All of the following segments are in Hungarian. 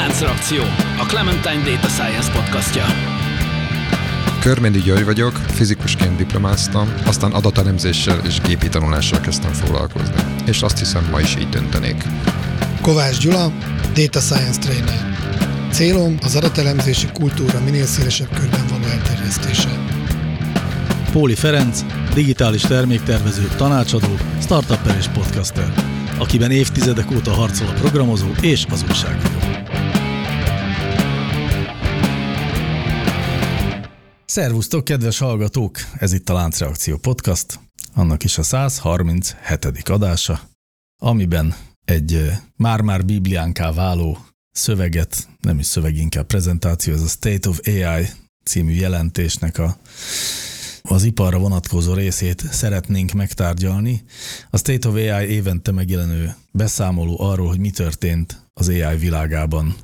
Láncreakció, a Clementine Data Science podcastja. Körméndi György vagyok, fizikusként diplomáztam, aztán adatelemzéssel és gépi tanulással kezdtem foglalkozni. És azt hiszem, ma is így döntenék. Kovács Gyula, Data Science Trainer. Célom az adatelemzési kultúra minél szélesebb körben való elterjesztése. Póli Ferenc, digitális terméktervező, tanácsadó, startupper és podcaster, akiben évtizedek óta harcol a programozó és az újságíró. Szervusztok, kedves hallgatók! Ez itt a Láncreakció Podcast, annak is a 137. adása, amiben egy már-már bibliánká váló szöveget, nem is szöveg, inkább prezentáció, ez a State of AI című jelentésnek a az iparra vonatkozó részét szeretnénk megtárgyalni. A State of AI évente megjelenő beszámoló arról, hogy mi történt az AI világában,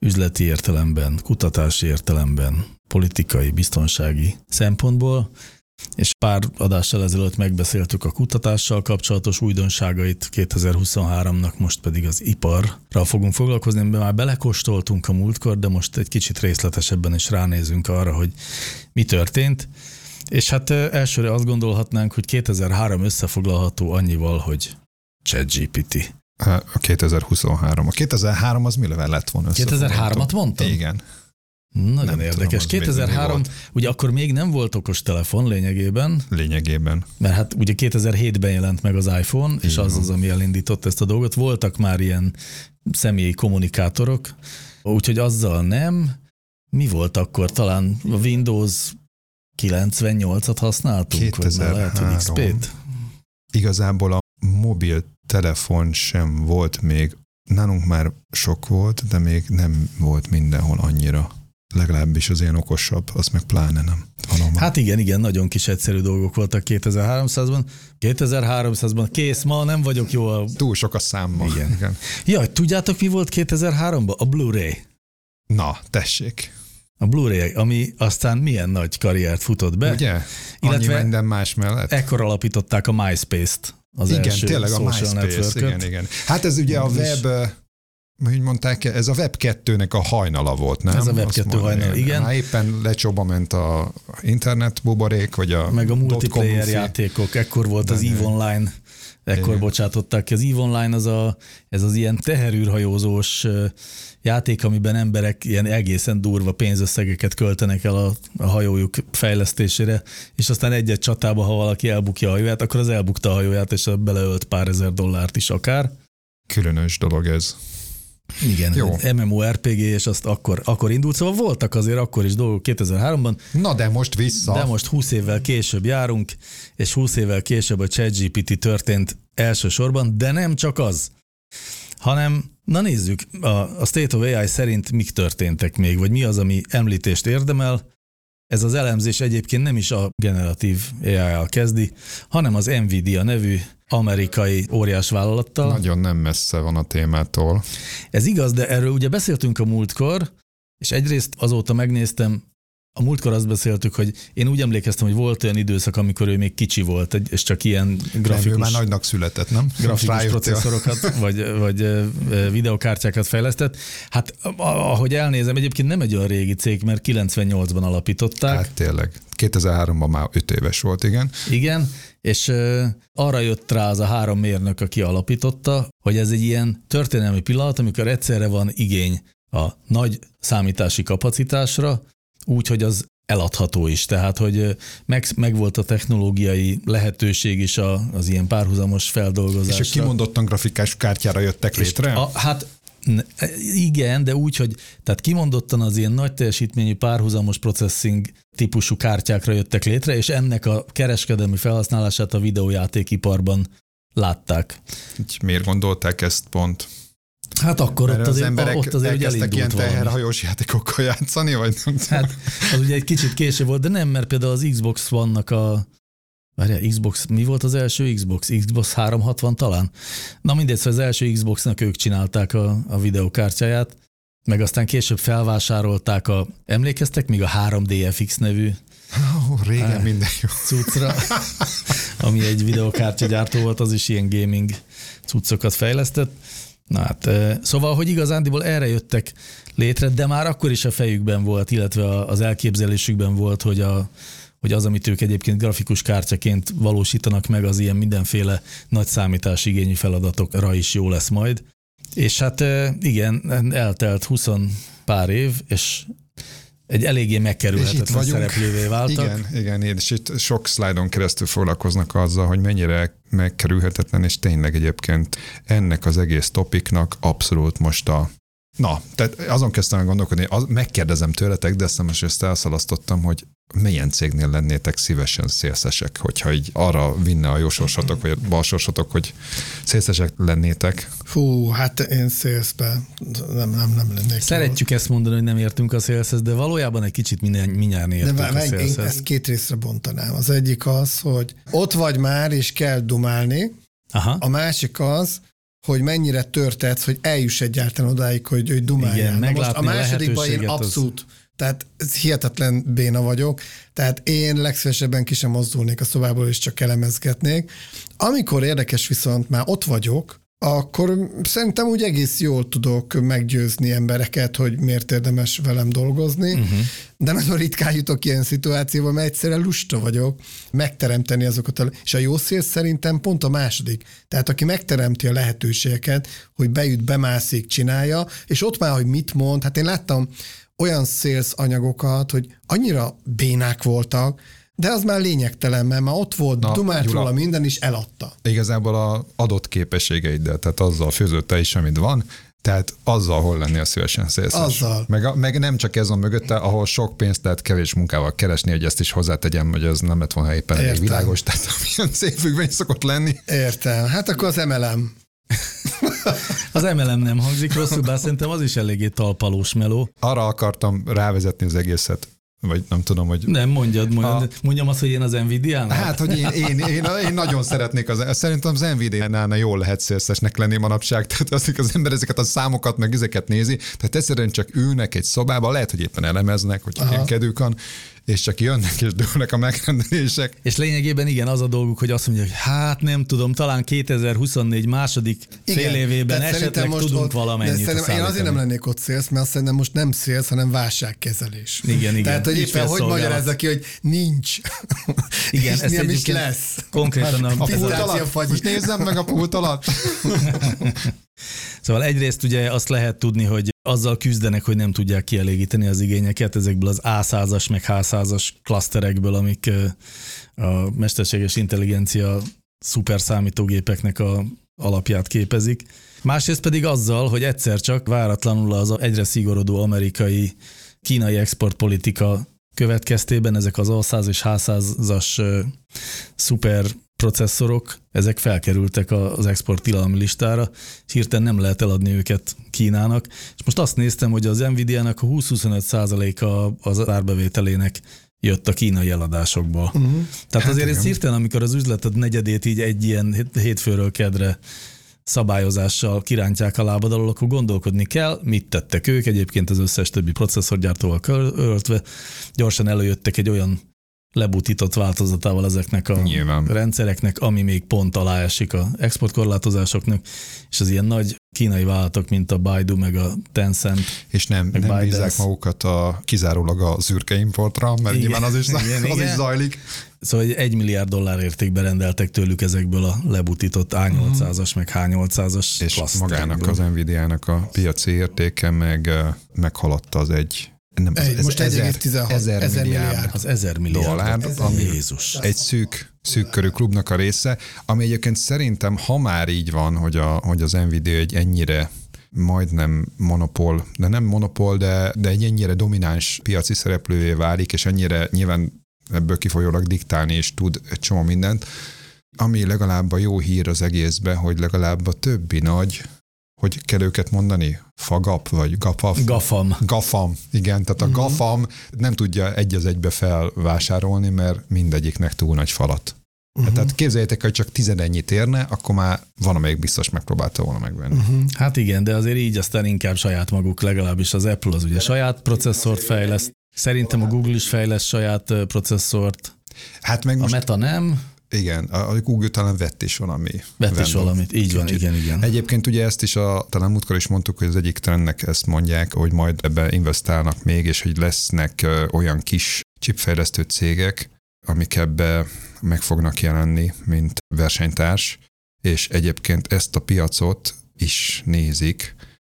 üzleti értelemben, kutatási értelemben, politikai, biztonsági szempontból, és pár adással ezelőtt megbeszéltük a kutatással kapcsolatos újdonságait 2023-nak, most pedig az iparra fogunk foglalkozni, amiben már belekóstoltunk a múltkor, de most egy kicsit részletesebben is ránézünk arra, hogy mi történt. És hát elsőre azt gondolhatnánk, hogy 2003 összefoglalható annyival, hogy ChatGPT. A 2023. A 2003 az mi lett volna 2003-at mondtam? Igen. Nagyon nem érdekes. Tudom, 2003, ugye akkor még nem volt okos telefon lényegében. Lényegében. Mert hát ugye 2007-ben jelent meg az iPhone, Igen. és az az, ami elindított ezt a dolgot. Voltak már ilyen személyi kommunikátorok, úgyhogy azzal nem. Mi volt akkor? Talán a Windows 98-at használtunk? 2003. Vagy lehet, hogy XP-t? Igazából a mobil telefon sem volt még, nálunk már sok volt, de még nem volt mindenhol annyira legalábbis az ilyen okosabb, az meg pláne nem. Valóban. Hát igen, igen, nagyon kis egyszerű dolgok voltak 2300-ban. 2300-ban kész, ma nem vagyok jó a... Túl sok a számmal. Igen. igen. Jaj, tudjátok mi volt 2003-ban? A Blu-ray. Na, tessék. A Blu-ray, ami aztán milyen nagy karriert futott be. Ugye? Annyi minden más mellett. Ekkor alapították a MySpace-t. Az igen, első tényleg a MySpace, igen, igen. Hát ez ugye a web hogy mondták, ez a Web2-nek a hajnala volt, nem? Ez a Web2 hajnala, igen. Már éppen lecsoba ment a internet buborék, vagy a Meg a multiplayer játékok, ekkor volt De az EVE Online, ekkor igen. bocsátották ki. Az EVE Online az a, ez az ilyen teherűrhajózós játék, amiben emberek ilyen egészen durva pénzösszegeket költenek el a, a hajójuk fejlesztésére, és aztán egy-egy csatába, ha valaki elbukja a hajóját, akkor az elbukta a hajóját, és beleölt pár ezer dollárt is akár. Különös dolog ez. Igen, Jó. MMORPG, és azt akkor, akkor indult, szóval voltak azért akkor is dolgok 2003-ban. Na de most vissza. De most 20 évvel később járunk, és 20 évvel később a ChatGPT történt elsősorban, de nem csak az, hanem na nézzük, a, a State of AI szerint mik történtek még, vagy mi az, ami említést érdemel. Ez az elemzés egyébként nem is a generatív AI-al kezdi, hanem az Nvidia nevű amerikai óriás vállalattal. Nagyon nem messze van a témától. Ez igaz, de erről ugye beszéltünk a múltkor, és egyrészt azóta megnéztem, a múltkor azt beszéltük, hogy én úgy emlékeztem, hogy volt olyan időszak, amikor ő még kicsi volt, és csak ilyen grafikus... Nem, már nagynak született, nem? Grafikus processzorokat, vagy, vagy videokártyákat fejlesztett. Hát ahogy elnézem, egyébként nem egy olyan régi cég, mert 98-ban alapították. Hát tényleg. 2003-ban már 5 éves volt, igen. Igen, és arra jött rá az a három mérnök, aki alapította, hogy ez egy ilyen történelmi pillanat, amikor egyszerre van igény a nagy számítási kapacitásra, úgy, hogy az eladható is, tehát hogy meg, meg volt a technológiai lehetőség is a, az ilyen párhuzamos feldolgozásra. És a kimondottan grafikás kártyára jöttek létre? A, hát igen, de úgy, hogy tehát kimondottan az ilyen nagy teljesítményű párhuzamos processing típusú kártyákra jöttek létre, és ennek a kereskedelmi felhasználását a videójátékiparban látták. Így miért gondolták ezt pont? Hát akkor ott azért, az emberek ott azért elkezdtek ilyen teherhajós játékokkal játszani, vagy nem Hát az ugye egy kicsit később volt, de nem, mert például az Xbox vannak a Várjál, Xbox, mi volt az első Xbox? Xbox 360 talán? Na mindegy, szóval az első Xboxnak ők csinálták a, a videokártyáját, meg aztán később felvásárolták a, emlékeztek még a 3DFX nevű Oh, régen minden jó. Cuccra, ami egy videokártya gyártó volt, az is ilyen gaming cuccokat fejlesztett Na hát, szóval, hogy igazándiból erre jöttek létre, de már akkor is a fejükben volt, illetve az elképzelésükben volt, hogy, a, hogy az, amit ők egyébként grafikus kártyaként valósítanak meg, az ilyen mindenféle nagy számításigényű feladatokra is jó lesz majd. És hát igen, eltelt 20 pár év, és egy eléggé megkerülhetetlen szereplővé váltak. Igen, igen, és itt sok szlájdon keresztül foglalkoznak azzal, hogy mennyire megkerülhetetlen, és tényleg egyébként ennek az egész topiknak abszolút most a Na, tehát azon kezdtem gondolkodni, az, megkérdezem tőletek, de ezt most ezt elszalasztottam, hogy milyen cégnél lennétek szívesen szélszesek, hogyha így arra vinne a jósorsatok, vagy a balsorsatok, hogy szélszesek lennétek? Fú, hát én szélszbe nem, nem, nem lennék. Szeretjük ezt mondani, hogy nem értünk a szélszhez, de valójában egy kicsit mindjárt értünk de a szélszhez. Én ezt két részre bontanám. Az egyik az, hogy ott vagy már, és kell dumálni. Aha. A másik az, hogy mennyire törtetsz, hogy eljuss egyáltalán odáig, hogy, hogy dumáljál. Igen, most a másodikban én abszolút, az... tehát hihetetlen béna vagyok, tehát én legszívesebben ki sem mozdulnék a szobából, és csak elemezgetnék. Amikor érdekes viszont már ott vagyok, akkor szerintem úgy egész jól tudok meggyőzni embereket, hogy miért érdemes velem dolgozni, uh-huh. de nagyon ritkán jutok ilyen szituációba, mert egyszerűen lusta vagyok megteremteni azokat, a, és a jó szél szerintem pont a második. Tehát aki megteremti a lehetőségeket, hogy beüt, bemászik, csinálja, és ott már, hogy mit mond, hát én láttam olyan sales anyagokat, hogy annyira bénák voltak, de az már lényegtelen, mert már ott volt, Na, dumált róla minden, is eladta. Igazából a adott képességeiddel, tehát azzal főzött is, amit van, tehát azzal hol lennél szívesen szélszes. Azzal. Meg, meg nem csak ez a mögötte, ahol sok pénzt lehet kevés munkával keresni, hogy ezt is hozzátegyem, hogy ez nem lett volna éppen elég világos, tehát amilyen szép szokott lenni. Értem. Hát akkor az MLM. Az MLM nem hangzik rosszul, bár szerintem az is eléggé talpalós meló. Arra akartam rávezetni az egészet, vagy nem tudom, hogy... Nem, mondjad, mondjad. A... Mondjam azt, hogy én az nvidia Hát, hogy én, én, én, én, nagyon szeretnék, az, szerintem az Nvidia-nál jól lehet szélszesnek lenni manapság, tehát az, az ember ezeket a számokat, meg ezeket nézi, tehát egyszerűen csak ülnek egy szobába, lehet, hogy éppen elemeznek, hogy ilyen kedvük van, és csak jönnek és dőlnek a megrendelések. És lényegében igen, az a dolguk, hogy azt mondják, hogy hát nem tudom, talán 2024 második igen, fél évében esetleg most tudunk ott, valamennyit. Én azért nem lennék ott szélsz, mert azt szerintem most nem szélsz, hanem válságkezelés. Igen, igen. Tehát, hogy éppen hogy magyarázza ki, hogy nincs. Igen, ez nem is lesz. Konkrétan a, a pult alatt. Most nézzem meg a pult alatt. Szóval egyrészt ugye azt lehet tudni, hogy azzal küzdenek, hogy nem tudják kielégíteni az igényeket ezekből az A100-as meg H100-as klaszterekből, amik a mesterséges intelligencia szuperszámítógépeknek a alapját képezik. Másrészt pedig azzal, hogy egyszer csak váratlanul az egyre szigorodó amerikai kínai exportpolitika következtében ezek az A100 és H100-as szuper processzorok, ezek felkerültek az export tilalmi listára, és hirtelen nem lehet eladni őket Kínának. És most azt néztem, hogy az Nvidia-nak a 20-25 százaléka az árbevételének jött a kínai eladásokból. Uh-huh. Tehát hát azért ez hirtelen, amikor az üzleted negyedét így egy ilyen hétfőről kedre szabályozással kirántják a lábad alól, akkor gondolkodni kell, mit tettek ők, egyébként az összes többi processzorgyártóval köröltve, gyorsan előjöttek egy olyan lebutított változatával ezeknek a Nyilván. rendszereknek, ami még pont alá esik a exportkorlátozásoknak, és az ilyen nagy kínai vállalatok, mint a Baidu, meg a Tencent. És nem, nem bízzák magukat a, kizárólag a zürke importra, mert igen, nyilván az is, igen, az igen. is zajlik. Szóval egy milliárd dollár értékbe rendeltek tőlük ezekből a lebutított A800-as, meg H800-as És magának az Nvidia-nak a piaci értéke meg meghaladta az egy nem, egy, ez most 1,16 ezer, ezer milliárd, milliárd. Az ezer milliárd dollár, ezer ami Jézus. egy szűk, szűk körű klubnak a része, ami egyébként szerintem, ha már így van, hogy, a, hogy az Nvidia egy ennyire majdnem monopól, de nem monopól, de, de egy ennyire domináns piaci szereplővé válik, és ennyire nyilván ebből kifolyólag diktálni és tud egy csomó mindent, ami legalább a jó hír az egészbe, hogy legalább a többi nagy hogy kell őket mondani? Fagap, vagy gafaf? Gafam. Gafam, igen. Tehát a uh-huh. gafam nem tudja egy az egybe felvásárolni, mert mindegyiknek túl nagy falat. Uh-huh. Tehát képzeljétek, hogy csak tizenennyit érne, akkor már van, amelyik biztos megpróbálta volna megvenni. Uh-huh. Hát igen, de azért így aztán inkább saját maguk, legalábbis az Apple az ugye saját processzort fejleszt. Szerintem a Google is fejleszt saját processzort. Hát meg most... A Meta nem. Igen, a Google talán vett is valami. Vett is valamit, így van, igen, igen. Egyébként ugye ezt is a, talán múltkor is mondtuk, hogy az egyik trendnek ezt mondják, hogy majd ebbe investálnak még, és hogy lesznek olyan kis chipfejlesztő cégek, amik ebbe meg fognak jelenni, mint versenytárs, és egyébként ezt a piacot is nézik,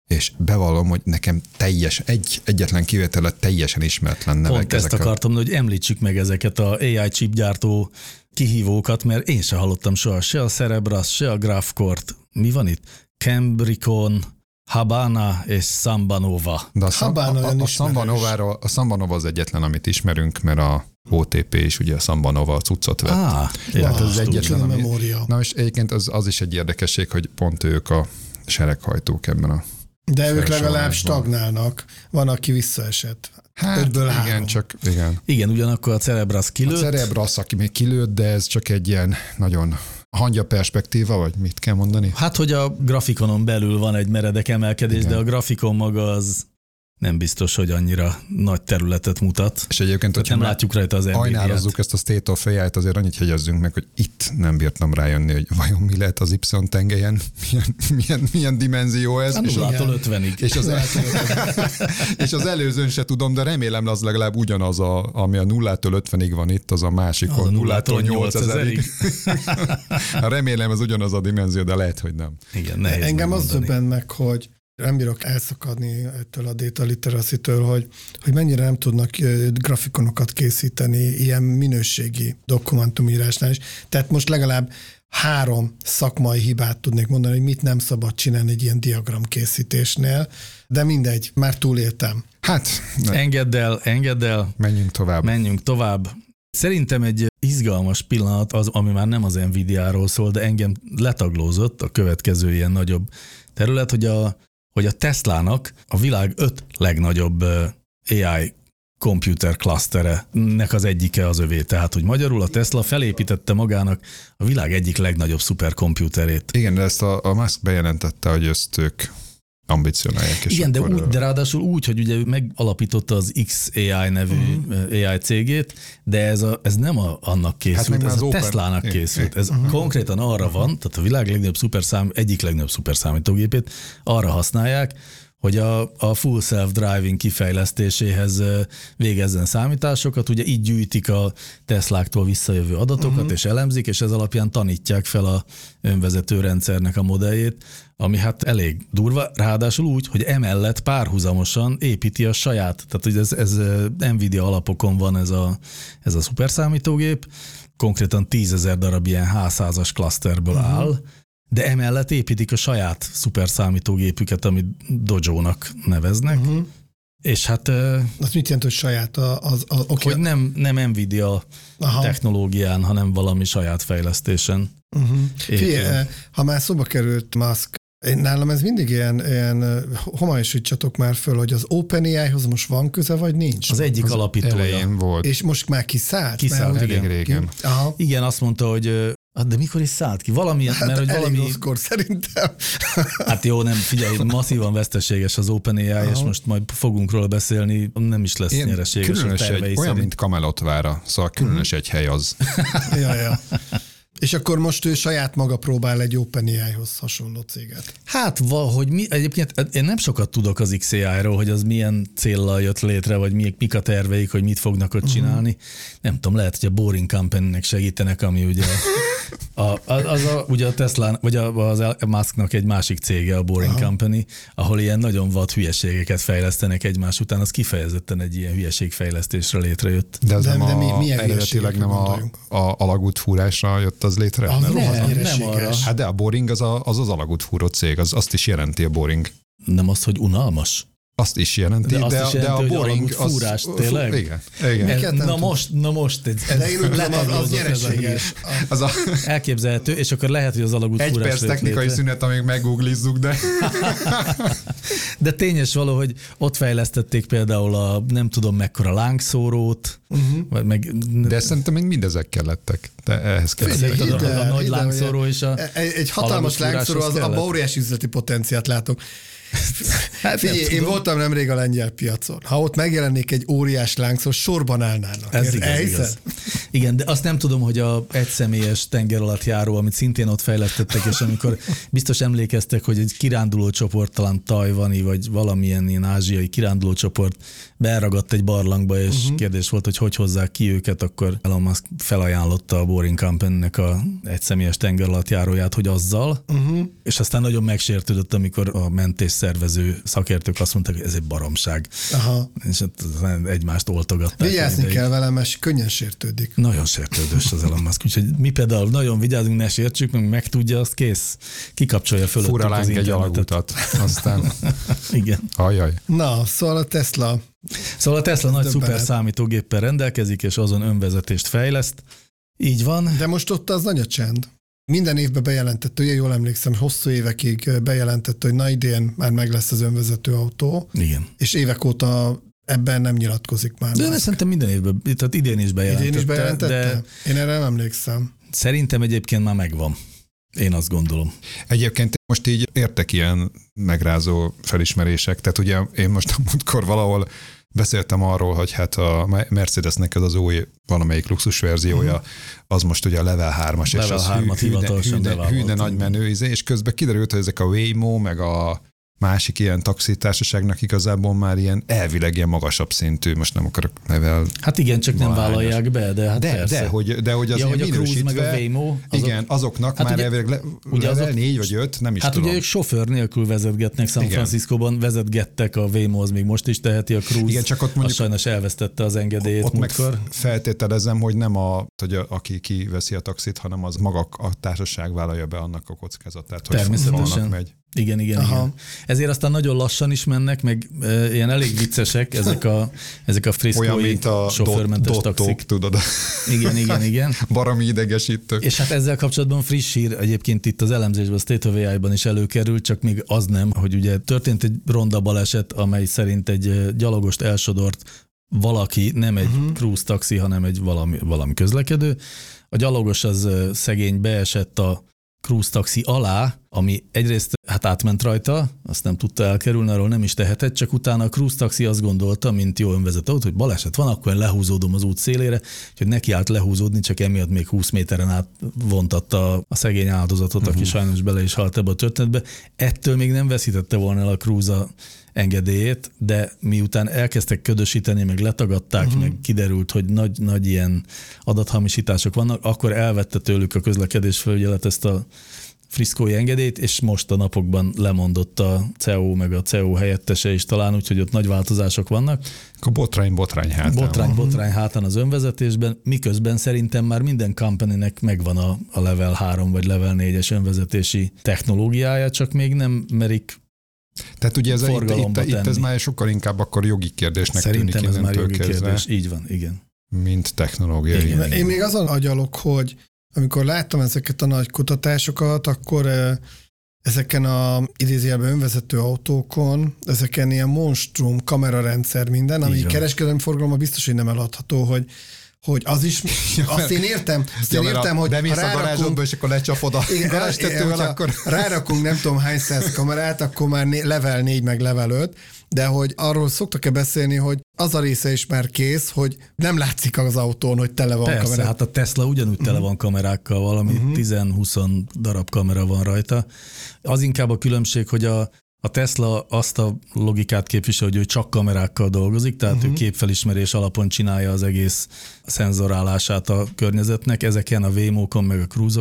és bevallom, hogy nekem teljes, egy, egyetlen kivételet teljesen ismeretlen nevek. Pont ezt akartam, a... hogy említsük meg ezeket a AI chipgyártó kihívókat, mert én se hallottam soha se a Cerebras, se a Graphcore-t. Mi van itt? Cambricon, Habana és Sambanova. De a, Habana a, a, a, Sambanova, a Sambanova az egyetlen, amit ismerünk, mert a OTP is ugye a Sambanova a cuccot vett. Ah, Tehát az egyetlen, ami, memória. Na és egyébként az, az is egy érdekesség, hogy pont ők a sereghajtók ebben a de ők legalább stagnálnak. Van, aki visszaesett. Hát Ötből igen, három. csak igen. Igen, ugyanakkor a Cerebras kilőtt. A Cerebras, aki még kilőtt, de ez csak egy ilyen nagyon hangya perspektíva, vagy mit kell mondani? Hát, hogy a grafikonon belül van egy meredek emelkedés, igen. de a grafikon maga az nem biztos, hogy annyira nagy területet mutat. És egyébként, hogy nem látjuk rajta az Ajnározzuk ezt a State of AI-t, azért annyit hegyezzünk meg, hogy itt nem bírtam rájönni, hogy vajon mi lehet az Y tengelyen, milyen, milyen, milyen dimenzió ez. A nullától 50-ig. És az, és az előzőn se tudom, de remélem az legalább ugyanaz, a, ami a nullától 50-ig van itt, az a másik, az a nullától 8000-ig. remélem ez ugyanaz a dimenzió, de lehet, hogy nem. Igen, nehéz Engem az döbben meg, hogy nem bírok elszakadni ettől a data literacy-től, hogy, hogy mennyire nem tudnak grafikonokat készíteni ilyen minőségi dokumentumírásnál is. Tehát most legalább három szakmai hibát tudnék mondani, hogy mit nem szabad csinálni egy ilyen diagram készítésnél, de mindegy, már túléltem. Hát, ne. engedd el, engedd el. Menjünk tovább. Menjünk tovább. Szerintem egy izgalmas pillanat az, ami már nem az Nvidia-ról szól, de engem letaglózott a következő ilyen nagyobb terület, hogy a hogy a Teslának a világ öt legnagyobb AI computer klasztere nek az egyike az övé. Tehát, hogy magyarul a Tesla felépítette magának a világ egyik legnagyobb szuperkomputerét. Igen, de ezt a, a Musk bejelentette, hogy ezt ők ambicionálják. És Igen, de, úgy, de ráadásul úgy, hogy ugye ő megalapította az XAI nevű uh-huh. AI cégét, de ez, a, ez nem a, annak készült, hát ez a Open... Tesla-nak készült. Ez uh-huh. konkrétan arra uh-huh. van, tehát a világ legnagyobb szuperszám, egyik legnagyobb szuperszámítógépét arra használják, hogy a, a full self-driving kifejlesztéséhez végezzen számításokat. Ugye így gyűjtik a Tesláktól visszajövő adatokat, uh-huh. és elemzik, és ez alapján tanítják fel a önvezető rendszernek a modelljét, ami hát elég durva, ráadásul úgy, hogy emellett párhuzamosan építi a saját, tehát hogy ez, ez Nvidia alapokon van ez a, ez a szuperszámítógép, konkrétan tízezer darab ilyen H100-as klaszterből uh-huh. áll, de emellett építik a saját szuperszámítógépüket, amit Dojo-nak neveznek, uh-huh. És hát... Az mit jelent, hogy saját? Az, az, okay. Hogy nem, nem Nvidia Aha. technológián, hanem valami saját fejlesztésen. Uh-huh. Figyelj, ha már szóba került Musk, én nálam ez mindig ilyen, ilyen homályosítsatok már föl, hogy az OpenAI-hoz most van köze, vagy nincs? Az egyik az alapítója. volt. És most már kiszállt? Kiszállt, igen. régen. Aha. Igen, azt mondta, hogy de mikor is szállt ki? Valami, hát mert hogy valami... rosszkor szerintem. Hát jó, nem, figyelj, masszívan veszteséges az OpenAI, Aha. és most majd fogunk róla beszélni, nem is lesz Én nyereséges különös a egy, Olyan, szerint. mint Kamelotvára, szóval különös egy hely az. ja, ja. És akkor most ő saját maga próbál egy OpenAI-hoz hasonló céget. Hát valahogy mi, egyébként én nem sokat tudok az XAI-ról, hogy az milyen céllal jött létre, vagy mik, mik a terveik, hogy mit fognak ott uh-huh. csinálni. Nem tudom, lehet, hogy a Boring Company-nek segítenek, ami ugye a, az, az a, ugye a Tesla, vagy az Musknak egy másik cége, a Boring Aha. Company, ahol ilyen nagyon vad hülyeségeket fejlesztenek egymás után, az kifejezetten egy ilyen hülyeségfejlesztésre létrejött. De, az de, nem de mi, milyen eredetileg nem a, a alagútfúrásra jött az létre? Az nem, nem, nem arra. Hát de a Boring az a, az, az alagútfúró cég, az, azt is jelenti a Boring. Nem az, hogy unalmas? Azt is jelenti, de, de, is jelenti, de a boring az... Fúrás, tényleg? Igen. igen. Ez, na, most, na most, ez, de én úgy az, az nyereséges. Az a... Elképzelhető, és akkor lehet, hogy az alagút Egy fúrás perc technikai létre. szünet, amíg meggooglizzuk, de... de tényes való, hogy ott fejlesztették például a nem tudom mekkora lángszórót, uh-huh. meg... De szerintem még mindezek lettek. De ehhez kellett. A, a, a nagy lángszóró és a... Egy, egy hatalmas lángszóró, az, a óriási üzleti potenciát látok Hát Figyelj, én voltam nemrég a lengyel piacon. Ha ott megjelennék egy óriás lángszor, sorban állnának. Ez igaz, igaz. Igen, de azt nem tudom, hogy a egyszemélyes tenger alatt járó, amit szintén ott fejlesztettek, és amikor biztos emlékeztek, hogy egy kiránduló csoport, talán tajvani, vagy valamilyen ilyen ázsiai kiránduló csoport beragadt egy barlangba, és uh-huh. kérdés volt, hogy hogy hozzák ki őket, akkor Elon Musk felajánlotta a Boring Company-nek a egyszemélyes tenger alatt járóját, hogy azzal, uh-huh. és aztán nagyon megsértődött, amikor a mentés szervező szakértők azt mondták, hogy ez egy baromság. Aha. És egymást oltogatták. Vigyázni kell vele, mert könnyen sértődik. Nagyon sértődős az Elon Musk, úgyhogy mi például nagyon vigyázunk, ne sértsük, meg megtudja, azt kész. Kikapcsolja fölött az egy alagutat, aztán... Igen. Ajaj. Na, szóval a Tesla Szóval a Tesla nagy szuper számítógéppel rendelkezik, és azon önvezetést fejleszt. Így van. De most ott az nagy a csend. Minden évben bejelentett, ugye jól emlékszem, hosszú évekig bejelentett, hogy na idén már meg lesz az önvezető autó. Igen. És évek óta ebben nem nyilatkozik már. De ne, szerintem minden évben, tehát idén is bejelentette. Idén is bejelentette? De Én erre nem emlékszem. Szerintem egyébként már megvan. Én azt gondolom. Egyébként most így értek ilyen megrázó felismerések, tehát ugye én most a múltkor valahol Beszéltem arról, hogy hát a Mercedesnek ez az új valamelyik luxus verziója, uh-huh. az most ugye a Level 3-as, Level és az hű, hűne, hűne, hűne nagy menő, izé, és közben kiderült, hogy ezek a Waymo, meg a másik ilyen taxitársaságnak igazából már ilyen elvileg ilyen magasabb szintű, most nem akarok nevel. Hát igen, csak nem vállalják be, de hát de, persze. De, hogy, de hogy az ja, hogy a Cruise meg a Waymo. Azok, igen, azoknak hát már ugye, elvileg le, ugye azok, négy vagy öt, nem is hát tudom. ugye ők sofőr nélkül vezetgetnek, San Franciscóban vezetgettek, a Waymo, az még most is teheti a Cruise. Igen, csak ott mondjuk, sajnos elvesztette az engedélyét Ott múltkor. meg feltételezem, hogy nem a, hogy a, aki kiveszi a taxit, hanem az maga a társaság vállalja be annak a kockázatát, hogy Természetesen. megy. Igen, igen, Aha. igen. Ezért aztán nagyon lassan is mennek, meg e, ilyen elég viccesek ezek a, ezek a friszkói sofőrmentes dot, taxik. tudod. Igen, igen, igen. Barami idegesítő. És hát ezzel kapcsolatban friss hír egyébként itt az elemzésben, a State of AI-ban is előkerült, csak még az nem, hogy ugye történt egy ronda baleset, amely szerint egy gyalogost elsodort valaki, nem egy uh-huh. cruise taxi, hanem egy valami, valami közlekedő. A gyalogos az szegény beesett a cruise taxi alá, ami egyrészt hát átment rajta, azt nem tudta elkerülni, arról nem is tehetett, csak utána a cruise taxi azt gondolta, mint jó önvezető hogy baleset van, akkor én lehúzódom az út szélére, hogy neki állt lehúzódni, csak emiatt még 20 méteren át vontatta a szegény áldozatot, uh-huh. aki mhm. sajnos bele is halt ebbe a történetbe. Ettől még nem veszítette volna el a cruise engedélyét, de miután elkezdtek ködösíteni, meg letagadták, uh-huh. meg kiderült, hogy nagy, nagy ilyen adathamisítások vannak, akkor elvette tőlük a közlekedésfelügyelet ezt a friszkói engedélyt, és most a napokban lemondott a CEO meg a CEO helyettese is talán, úgyhogy ott nagy változások vannak. A botrány, botrány hátán. Botrány, botrány hátán az önvezetésben, miközben szerintem már minden companynek megvan a, a level 3 vagy level 4-es önvezetési technológiája, csak még nem merik tehát ugye ez, itt, itt, itt ez már sokkal inkább akkor jogi kérdésnek Szerintem tűnik ez már jogi kezdve, kérdés, így van, igen. Mint technológiai. Igen, igen. Én még azon agyalok, hogy amikor láttam ezeket a nagy kutatásokat, akkor ezeken a idézőjelben önvezető autókon, ezeken ilyen monstrum kamerarendszer minden, ami kereskedelmi forgalomban biztos, hogy nem eladható, hogy hogy az is, azt én értem, azt én értem, hogy bemész a garázsodba, és akkor lecsapod a garázstetővel, akkor... Rárakunk nem tudom hány száz kamerát, akkor már level 4 meg level 5, de hogy arról szoktak-e beszélni, hogy az a része is már kész, hogy nem látszik az autón, hogy tele van Persze, hát a Tesla ugyanúgy tele van kamerákkal, valami uh-huh. Mhm. 10-20 darab kamera van rajta. Az inkább a különbség, hogy a, a Tesla azt a logikát képvisel, hogy ő csak kamerákkal dolgozik, tehát uh-huh. ő mhm. képfelismerés alapon csinálja az egész szenzorálását a környezetnek. Ezeken a Waymo-kon, meg a cruise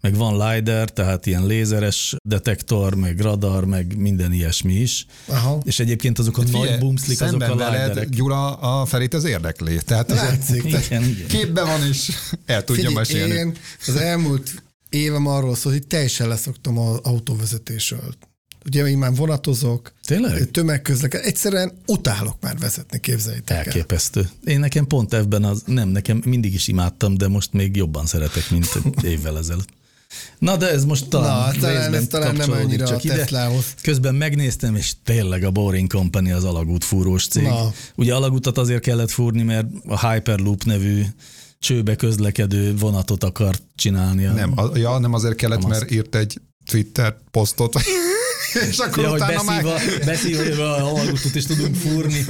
meg van LiDAR, tehát ilyen lézeres detektor, meg radar, meg minden ilyesmi is. Aha. És egyébként azok a Figyelj, nagy bumszlik, azok a lidarek. Gyula, a felét az érdekli. Tehát Látszik. igen, igen. Képben van is, el tudja Figyelj, mesélni. Én az elmúlt évem arról szól, hogy teljesen leszoktam az autóvezetésről ugye én már vonatozok, Tényleg? tömegközleked, egyszerűen utálok már vezetni, képzeljétek Elképesztő. Én nekem pont ebben az, nem, nekem mindig is imádtam, de most még jobban szeretek, mint évvel ezelőtt. Na, de ez most talán, Na, talán ez talán nem annyira csak a Teslához. Közben megnéztem, és tényleg a Boring Company az alagút fúrós cég. Na. Ugye alagutat azért kellett fúrni, mert a Hyperloop nevű csőbe közlekedő vonatot akart csinálni. Nem, a, ja, nem azért kellett, mert írt egy Twitter posztot, és akkor ja, utána beszívva, már... beszívva, a alagútot is tudunk fúrni,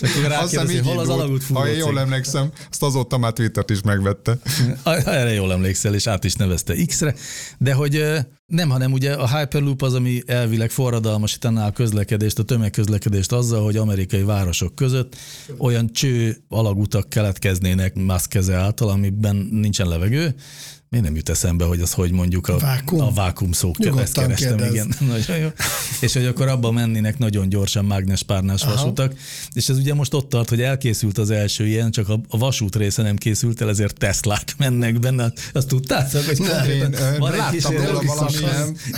és akkor rákérdezi, hol az alagút fúró Ha én jól emlékszem, azt azóta már Twittert is megvette. Erre jól emlékszel, és át is nevezte X-re, de hogy nem, hanem ugye a Hyperloop az, ami elvileg forradalmasítaná a közlekedést, a tömegközlekedést azzal, hogy amerikai városok között olyan cső alagutak keletkeznének Musk keze által, amiben nincsen levegő, Miért nem jut eszembe, hogy az hogy mondjuk a vákum, a vákum szó ezt kerestem, kérdez. igen, nagyon jó. És hogy akkor abba mennének nagyon gyorsan mágnes-párnás vasutak, és ez ugye most ott tart, hogy elkészült az első ilyen, csak a, a vasút része nem készült el, ezért Teslák mennek benne. Azt tudtátok, hogy nem, én, van egy valami,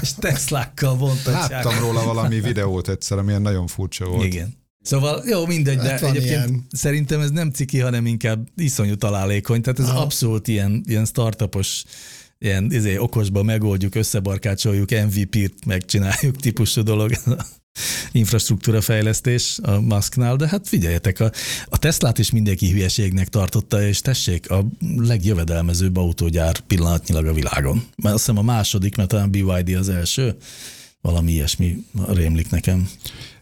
és Teslákkal vontatják. Láttam róla valami videót egyszer, amilyen nagyon furcsa volt. Igen. Szóval jó, mindegy, hát de egyébként ilyen. szerintem ez nem ciki, hanem inkább iszonyú találékony. Tehát ez Aha. abszolút ilyen, ilyen startupos, ilyen izé, okosba megoldjuk, összebarkácsoljuk, MVP-t megcsináljuk típusú dolog infrastruktúra fejlesztés a Musknál, de hát figyeljetek, a, a Teslát is mindenki hülyeségnek tartotta, és tessék, a legjövedelmezőbb autógyár pillanatnyilag a világon. Mert azt hiszem a második, mert talán BYD az első, valami ilyesmi rémlik nekem.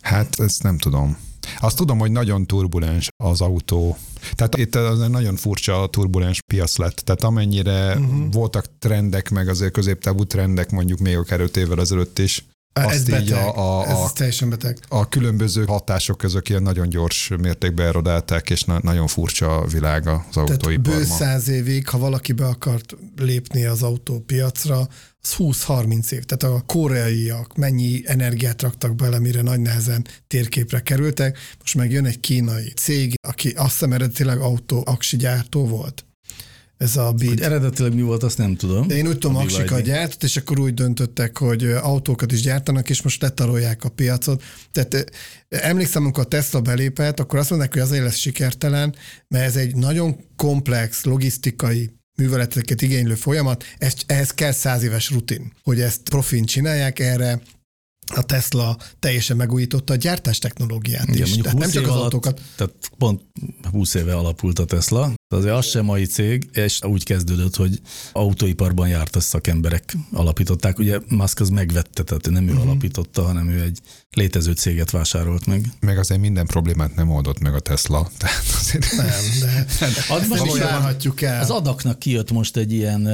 Hát ezt nem tudom. Azt tudom, hogy nagyon turbulens az autó. Tehát itt az nagyon furcsa a turbulens piac lett. Tehát amennyire uh-huh. voltak trendek, meg azért középtávú trendek mondjuk még akár öt évvel ezelőtt is, azt ez beteg. a, a, a, ez teljesen beteg. A különböző hatások között ilyen nagyon gyors mértékben erodálták, és na, nagyon furcsa a világ az autóiparban. Bő száz évig, ha valaki be akart lépni az autópiacra, az 20-30 év. Tehát a koreaiak mennyi energiát raktak bele, mire nagy nehezen térképre kerültek. Most meg jön egy kínai cég, aki azt hiszem eredetileg autó aksi gyártó volt ez a beat. Hogy eredetileg mi volt, azt nem tudom. De én úgy tudom, Aksika gyártott, és akkor úgy döntöttek, hogy autókat is gyártanak, és most letarolják a piacot. Tehát emlékszem, amikor a Tesla belépett, akkor azt mondták, hogy azért lesz sikertelen, mert ez egy nagyon komplex logisztikai műveleteket igénylő folyamat, ez, ehhez kell száz éves rutin, hogy ezt profin csinálják, erre a Tesla teljesen megújította a gyártás technológiát Igen, is. Tehát nem csak az alatt, autókat. Tehát pont 20 éve alapult a Tesla, de azért az sem mai cég, és úgy kezdődött, hogy autóiparban járt szakemberek alapították. Ugye Musk az megvette, tehát nem ő uh-huh. alapította, hanem ő egy létező céget vásárolt meg. Meg azért minden problémát nem oldott meg a Tesla. Tehát azért nem, de, de most is el. Az adaknak kijött most egy ilyen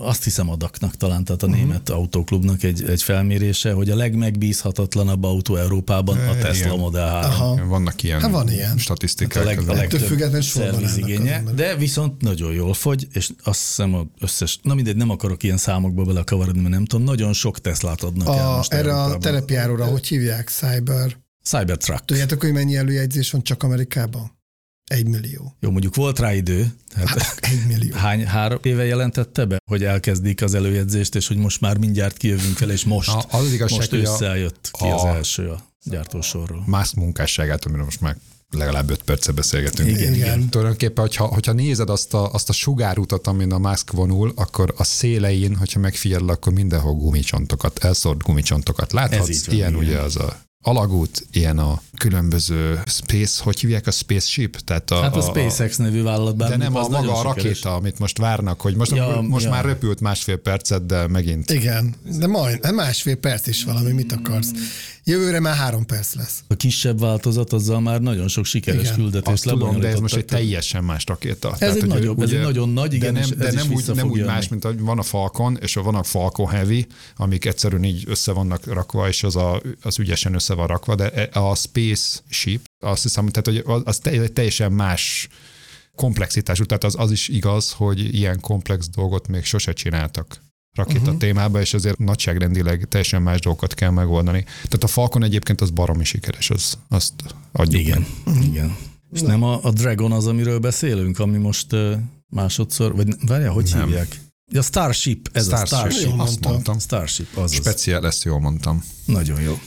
azt hiszem adaknak talán, tehát a uh-huh. német autóklubnak egy, egy felmérése, hogy a legmegbízhatatlanabb autó Európában a Tesla Igen. Model 3. Aha. Vannak ilyen, hát van ilyen. statisztikák. Hát a, leg, a legtöbb szervizigénye, de viszont nagyon jól fogy, és azt hiszem az összes, na mindegy, nem akarok ilyen számokba belekavarodni, mert nem tudom, nagyon sok Teslát adnak a, el most Erre Európában. a terepjáróra, hogy hívják? Cyber? Cybertruck. Tudjátok, hogy mennyi előjegyzés van csak Amerikában? Egy millió. Jó, mondjuk volt rá idő. Hát egy millió. Hány, három éve jelentette be, hogy elkezdik az előjegyzést, és hogy most már mindjárt kijövünk fel, és most, a, az igazság, most ősszel jött ki a, az első a gyártósorról. Más munkásságát, amiről most már legalább öt perce beszélgetünk. Igen, igen. Tulajdonképpen, hogyha, hogyha nézed azt a, azt a sugárutat, amin a Musk vonul, akkor a szélein, hogyha megfigyel, akkor mindenhol gumicsontokat, elszórt gumicsontokat láthatsz. van, Ilyen igen. ugye az a alagút, ilyen a különböző space, hogy hívják a spaceship? Tehát a, hát a, a SpaceX nevű vállalat. De nem a maga a rakéta, sikeres. amit most várnak, hogy most, ja, most ja. már röpült másfél percet, de megint. Igen, de majd másfél perc is valami, mit akarsz. Jövőre már három perc lesz. A kisebb változat azzal már nagyon sok sikeres igen. küldetést tudom, de ez most egy teljesen más rakéta. Ez Tehát, egy nagyobb, ugye, ez egy nagyon nagy, igen, de nem, de nem, úgy, nem úgy más, mint van a Falcon, és van a Falcon Heavy, amik egyszerűen így össze vannak rakva, és az, a, az ügyesen össze van rakva, de e, a Space Ship, azt hiszem, tehát, hogy az teljesen más komplexitású, tehát az, az is igaz, hogy ilyen komplex dolgot még sose csináltak rakéta uh-huh. témába, és azért nagyságrendileg teljesen más dolgokat kell megoldani. Tehát a Falcon egyébként az baromi sikeres, az, azt adjuk Igen, meg. Uh-huh. igen. És nem a, a Dragon az, amiről beszélünk, ami most másodszor, vagy várjál, hogy nem. hívják? Ja, Starship, ez Starship, a Starship. Jól azt mondtam. Starship, az Speciál, ezt jól mondtam. Nagyon jó.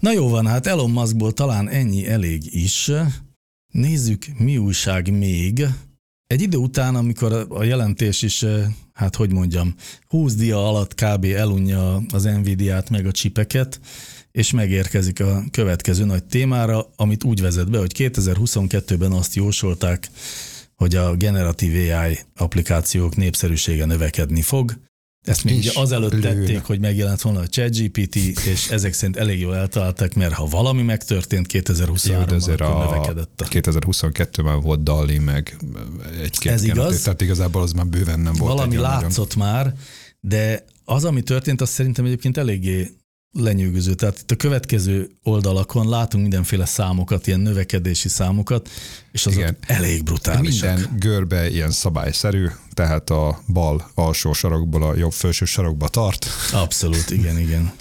Na jó van, hát Elon Muskból talán ennyi elég is. Nézzük, mi újság még. Egy idő után, amikor a jelentés is, hát hogy mondjam, 20 dia alatt kb. elunja az Nvidia-t meg a csipeket, és megérkezik a következő nagy témára, amit úgy vezet be, hogy 2022-ben azt jósolták, hogy a generatív AI applikációk népszerűsége növekedni fog, Ezt még ugye azelőtt lőn. tették, hogy megjelent volna a ChatGPT, és ezek szerint elég jól eltalálták, mert ha valami megtörtént 2023-ban, akkor a növekedett. 2022-ben volt Dali, meg egy-két Ez igaz. Tehát igazából az már bőven nem volt. Valami látszott nagyon... már, de az, ami történt, az szerintem egyébként eléggé lenyűgöző. Tehát itt a következő oldalakon látunk mindenféle számokat, ilyen növekedési számokat, és azok Igen. elég brutálisak. Minden görbe ilyen szabályszerű, tehát a bal alsó sarokból a jobb felső sarokba tart. Abszolút, igen, igen.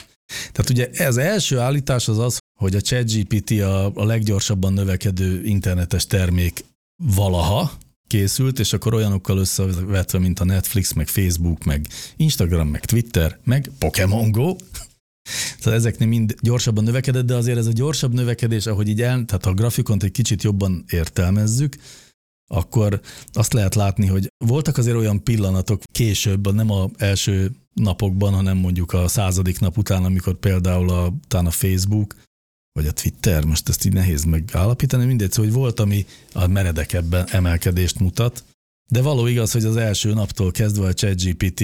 Tehát ugye ez első állítás az az, hogy a ChatGPT a, a leggyorsabban növekedő internetes termék valaha, készült, és akkor olyanokkal összevetve, mint a Netflix, meg Facebook, meg Instagram, meg Twitter, meg Pokémon Go, Szóval ezeknél mind gyorsabban növekedett, de azért ez a gyorsabb növekedés, ahogy így el, tehát a grafikont egy kicsit jobban értelmezzük, akkor azt lehet látni, hogy voltak azért olyan pillanatok később, nem a első napokban, hanem mondjuk a századik nap után, amikor például a, a Facebook, vagy a Twitter, most ezt így nehéz megállapítani, mindegy, szóval, hogy volt, ami a meredekebben emelkedést mutat, de való igaz, hogy az első naptól kezdve a ChatGPT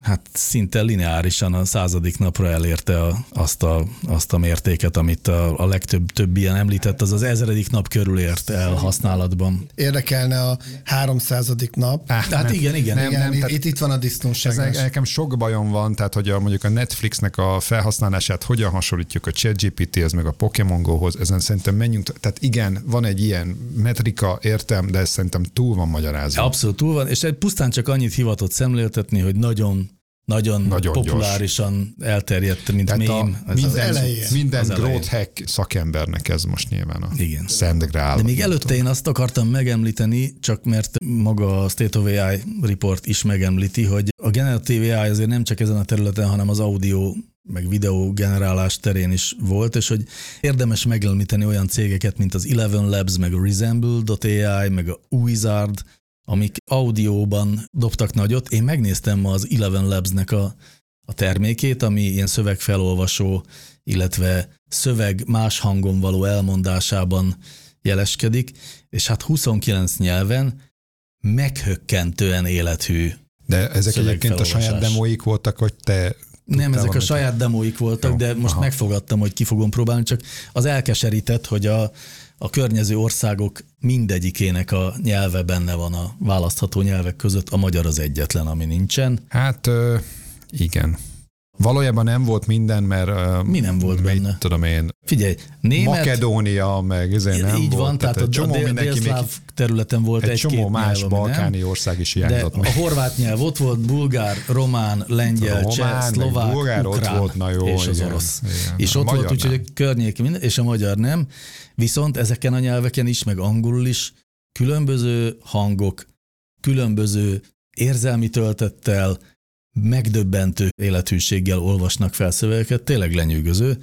hát szinte lineárisan a századik napra elérte a, azt, a, azt a mértéket, amit a, a legtöbb több ilyen említett, az az ezredik nap körül ért el használatban. Érdekelne a háromszázadik nap. Ah, hát nem, igen, igen. Nem, igen nem, itt, itt van a disznóság. Nekem sok bajom van, tehát hogy a, mondjuk a Netflixnek a felhasználását hogyan hasonlítjuk a ChatGPT-hez, meg a Pokémon Go-hoz, ezen szerintem menjünk, tehát igen, van egy ilyen metrika, értem, de ez szerintem túl van magyarázva. Abszolút túl van, és egy pusztán csak annyit hivatott szemléltetni, hogy nagyon nagyon, nagyon populárisan gyors. elterjedt, mint Tehát mém. A, minden, az minden az growth hack szakembernek ez most nyilván a Igen. Szent Grál. De még előtte én azt akartam megemlíteni, csak mert maga a State of AI report is megemlíti, hogy a generatív AI azért nem csak ezen a területen, hanem az audio meg videó generálás terén is volt, és hogy érdemes megemlíteni olyan cégeket, mint az Eleven Labs, meg a Resemble.ai, meg a Wizard, amik audióban dobtak nagyot. Én megnéztem ma az Eleven Labs-nek a, a termékét, ami ilyen szövegfelolvasó, illetve szöveg más hangon való elmondásában jeleskedik, és hát 29 nyelven meghökkentően élethű De ezek egyébként a saját demóik voltak, hogy te nem, ezek a saját demóik voltak, Jó, de most aha. megfogadtam, hogy ki fogom próbálni, csak az elkeserített, hogy a, a környező országok mindegyikének a nyelve benne van a választható nyelvek között, a magyar az egyetlen, ami nincsen. Hát igen. Valójában nem volt minden, mert... Mi nem volt benne? Tudom én. Figyelj, német... Makedónia, meg ezért nem Így volt. van, tehát, tehát a csomó dél, mindenki még területen volt egy, egy csomó más nyelv, balkáni nem? ország is hiányzott. De a horvát nyelv ott volt, bulgár, román, lengyel, cseh, szlovák, bulgár ukrán, ott volt, na jó, és az igen, orosz. Igen, és ott volt, úgyhogy a környék, és a magyar nem. Viszont ezeken a nyelveken is, meg angolul is különböző hangok, különböző érzelmi töltettel, megdöbbentő élethűséggel olvasnak fel szövegeket, tényleg lenyűgöző.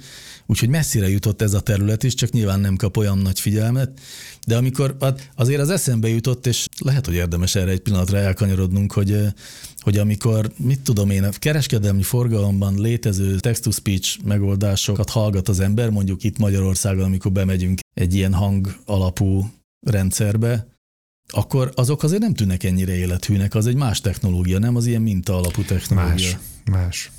Úgyhogy messzire jutott ez a terület is, csak nyilván nem kap olyan nagy figyelmet. De amikor azért az eszembe jutott, és lehet, hogy érdemes erre egy pillanatra elkanyarodnunk, hogy, hogy amikor, mit tudom én, a kereskedelmi forgalomban létező text-to-speech megoldásokat hallgat az ember, mondjuk itt Magyarországon, amikor bemegyünk egy ilyen hang alapú rendszerbe, akkor azok azért nem tűnnek ennyire élethűnek, az egy más technológia, nem az ilyen minta alapú technológia. Más, más.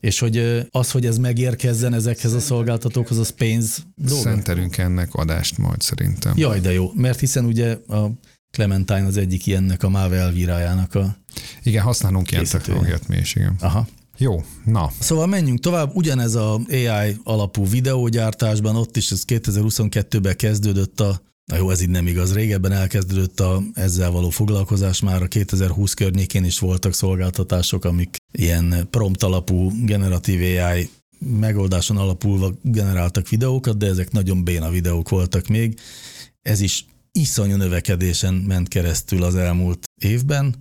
És hogy az, hogy ez megérkezzen ezekhez a szolgáltatókhoz, az pénz dolga? Szentelünk ennek adást majd szerintem. Jaj, de jó, mert hiszen ugye a Clementine az egyik ilyennek a Mave elvírájának a Igen, használunk ilyen technológiát mi is, igen. Aha. Jó, na. Szóval menjünk tovább. Ugyanez a AI alapú videógyártásban, ott is ez 2022-ben kezdődött a Na jó, ez így nem igaz. Régebben elkezdődött a ezzel való foglalkozás, már a 2020 környékén is voltak szolgáltatások, amik ilyen prompt alapú generatív AI megoldáson alapulva generáltak videókat, de ezek nagyon béna videók voltak még. Ez is iszonyú növekedésen ment keresztül az elmúlt évben,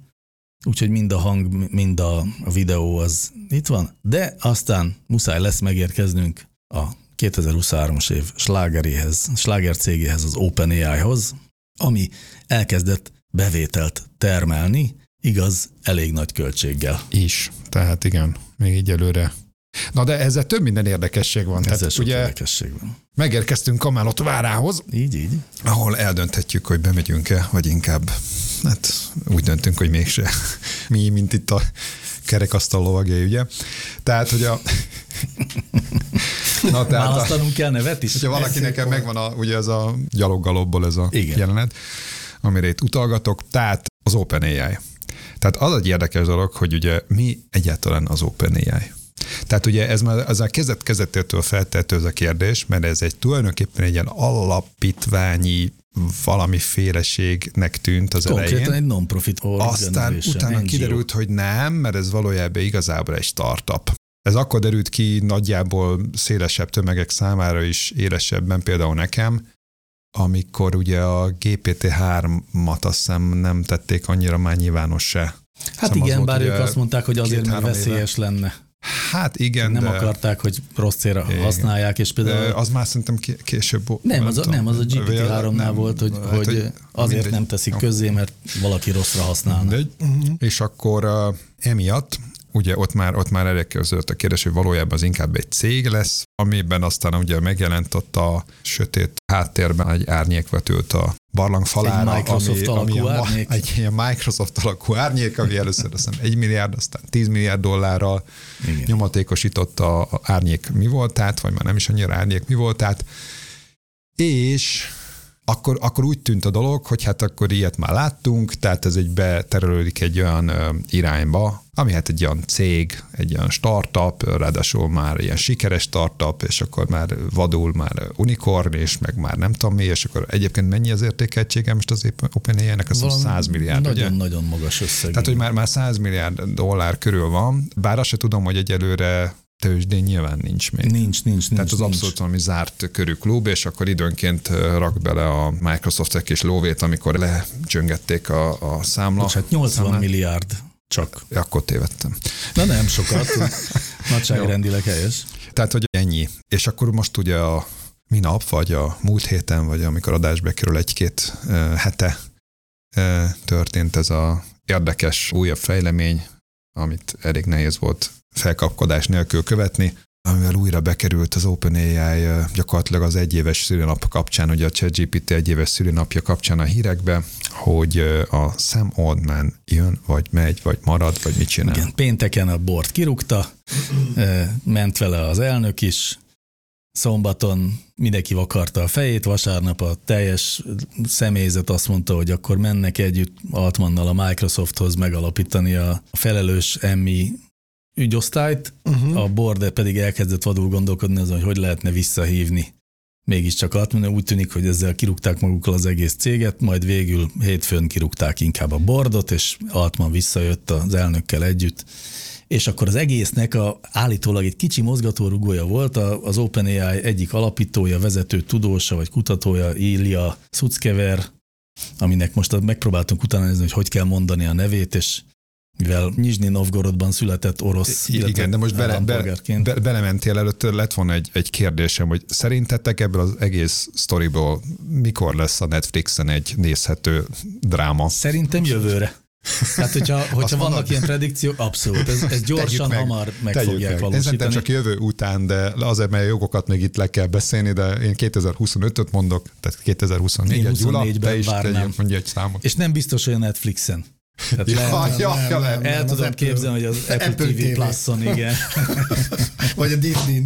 úgyhogy mind a hang, mind a videó az itt van, de aztán muszáj lesz megérkeznünk a 2023-as év slágeréhez, sláger cégéhez, az OpenAI-hoz, ami elkezdett bevételt termelni, igaz, elég nagy költséggel. Is, tehát igen, még így előre. Na de ezzel több minden érdekesség van. Ezzel tehát, ugye érdekesség van. Megérkeztünk Kamálot várához. Így, így. Ahol eldönthetjük, hogy bemegyünk-e, vagy inkább, hát úgy döntünk, hogy mégse. Mi, mint itt a kerekasztal lovagjai, ugye? Tehát, hogy a... Na, tehát Választanunk a... kell nevet is. Ha valaki nekem megvan a, ugye ez a gyaloggalobból ez a Igen. jelenet, amire itt utalgatok, tehát az OpenAI. Tehát az egy érdekes dolog, hogy ugye mi egyáltalán az OpenAI. Tehát ugye ez már az a kezdet kezdetétől feltehető ez a kérdés, mert ez egy tulajdonképpen egy ilyen alapítványi valamiféleségnek tűnt az Konkrétan elején. egy non-profit Aztán utána NGO. kiderült, hogy nem, mert ez valójában igazából egy startup. Ez akkor derült ki nagyjából szélesebb tömegek számára is élesebben, például nekem, amikor ugye a GPT-3-at azt hiszem nem tették annyira már nyilvánossá. Hát szóval igen, bár ők azt mondták, hogy azért, mert veszélyes éve. lenne. Hát igen, Nem de... akarták, hogy rossz célra igen. használják, és például... Az már szerintem később volt. Nem, az a, nem, az a GPT-3-nál volt, hogy, hát, hogy, hogy azért mindegy. nem teszik közzé, mert valaki rosszra használna. Mindegy. Uh-huh. És akkor uh, emiatt ugye ott már, ott már elkezdődött a kérdés, hogy valójában az inkább egy cég lesz, amiben aztán ugye megjelent ott a sötét háttérben egy árnyék vetült a barlang falára. Egy Microsoft ami, alakú ami árnyék. Egy ilyen Microsoft alakú árnyék, ami először azt hiszem 1 milliárd, aztán 10 milliárd dollárral Igen. nyomatékosította a árnyék mi volt, tehát, vagy már nem is annyira árnyék mi volt, tehát és akkor, akkor úgy tűnt a dolog, hogy hát akkor ilyet már láttunk, tehát ez egy beterelődik egy olyan irányba, ami hát egy olyan cég, egy olyan startup, ráadásul már ilyen sikeres startup, és akkor már vadul már unicorn, és meg már nem tudom mi, és akkor egyébként mennyi az értékeltsége most az OpenAI-nek? Az 100 milliárd, Nagyon-nagyon magas összeg. Tehát, hogy már, már 100 milliárd dollár körül van, bár azt se tudom, hogy egyelőre tőzsdén nyilván nincs még. Nincs, nincs, Tehát az nincs. abszolút valami zárt körű klub, és akkor időnként rak bele a Microsoft egy kis lóvét, amikor lecsöngették a, a számla. Most hát 80 számlát. milliárd csak. Akkor tévedtem. Na nem sokat, nagyságrendileg helyes. Tehát, hogy ennyi. És akkor most ugye a minap, vagy a múlt héten, vagy amikor adásba kerül egy-két hete történt ez a érdekes újabb fejlemény, amit elég nehéz volt felkapkodás nélkül követni, amivel újra bekerült az OpenAI gyakorlatilag az egyéves szülinap kapcsán, ugye a ChatGPT egyéves szülinapja kapcsán a hírekbe, hogy a Sam Oldman jön, vagy megy, vagy marad, vagy mit csinál. Igen, pénteken a bort kirúgta, ment vele az elnök is, szombaton mindenki vakarta a fejét, vasárnap a teljes személyzet azt mondta, hogy akkor mennek együtt Altmannal a Microsofthoz megalapítani a felelős emmi ügyosztályt, uh-huh. a border pedig elkezdett vadul gondolkodni azon, hogy hogy lehetne visszahívni mégiscsak Altman, úgy tűnik, hogy ezzel kirúgták magukkal az egész céget, majd végül hétfőn kirúgták inkább a bordot, és Altman visszajött az elnökkel együtt, és akkor az egésznek a, állítólag egy kicsi mozgatórugója volt, az OpenAI egyik alapítója, vezető tudósa vagy kutatója, Ilya Suckever, aminek most megpróbáltunk utána nézni, hogy hogy kell mondani a nevét, és mivel Nizsnyi Novgorodban született orosz Igen, de most bele, bele, be, belementél előtt, lett volna egy, egy kérdésem, hogy szerintetek ebből az egész sztoriból mikor lesz a Netflixen egy nézhető dráma? Szerintem jövőre. Tehát, hogyha, hogyha vannak mondod? ilyen predikciók, abszolút, ez, ez gyorsan, meg, hamar meg fogják meg. valósítani. Én csak jövő után, de azért, mert a jogokat még itt le kell beszélni, de én 2025-öt mondok, tehát 2024-et, Gyula, te is mondja egy számot. És nem biztos, hogy a Netflixen. Tehát ja, lehet, ja, nem, ja, nem, el nem, tudom képzelni, hogy az Apple, Apple TV, TV. Plus-on, igen. Vagy a Disney.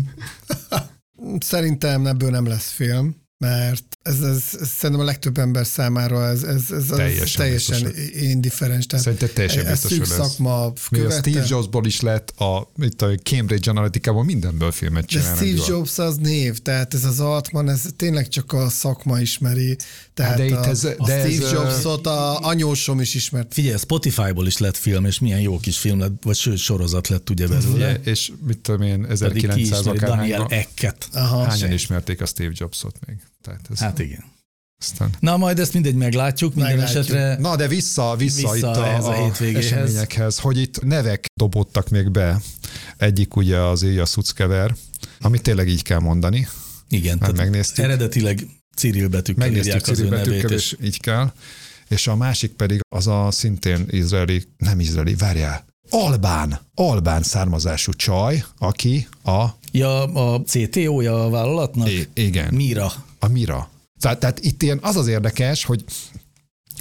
Szerintem ebből nem lesz film, mert ez, ez, ez szerintem a legtöbb ember számára ez, ez, ez teljesen, teljesen indifferens. Szerintem teljesen ez biztos, hogy szakma Még a Steve Jobsból is lett, a, itt a Cambridge Analytica-ból mindenből filmet csinálni. De Steve Jobs az név, tehát ez az Altman, ez tényleg csak a szakma ismeri. Tehát de a, ez, de a Steve ez, Jobsot a anyósom is ismert. Figyelj, Spotify-ból is lett film, és milyen jó kis film lett, vagy sőt, sorozat lett ugye belőle. és mit tudom én, 1900 Daniel Ecket. Hányan ismerték a Steve Jobsot még? Tehát ez hát igen. Aztán... Na, majd ezt mindegy meglátjuk, minden meglátjuk. esetre. Na, de vissza, vissza, vissza itt a, ez a, a eseményekhez, hogy itt nevek dobottak még be. Egyik ugye az Ilya Szuckever, amit tényleg így kell mondani. Igen, tehát megnéztük. eredetileg Cyril betűkkel megnéztük Cyril betűkkel, és így kell. És a másik pedig az a szintén izraeli, nem izraeli, várjál, Albán, Albán származású csaj, aki a... Ja, a CTO-ja a vállalatnak? I- igen. Mira. A Mira. Tehát, tehát itt ilyen az az érdekes, hogy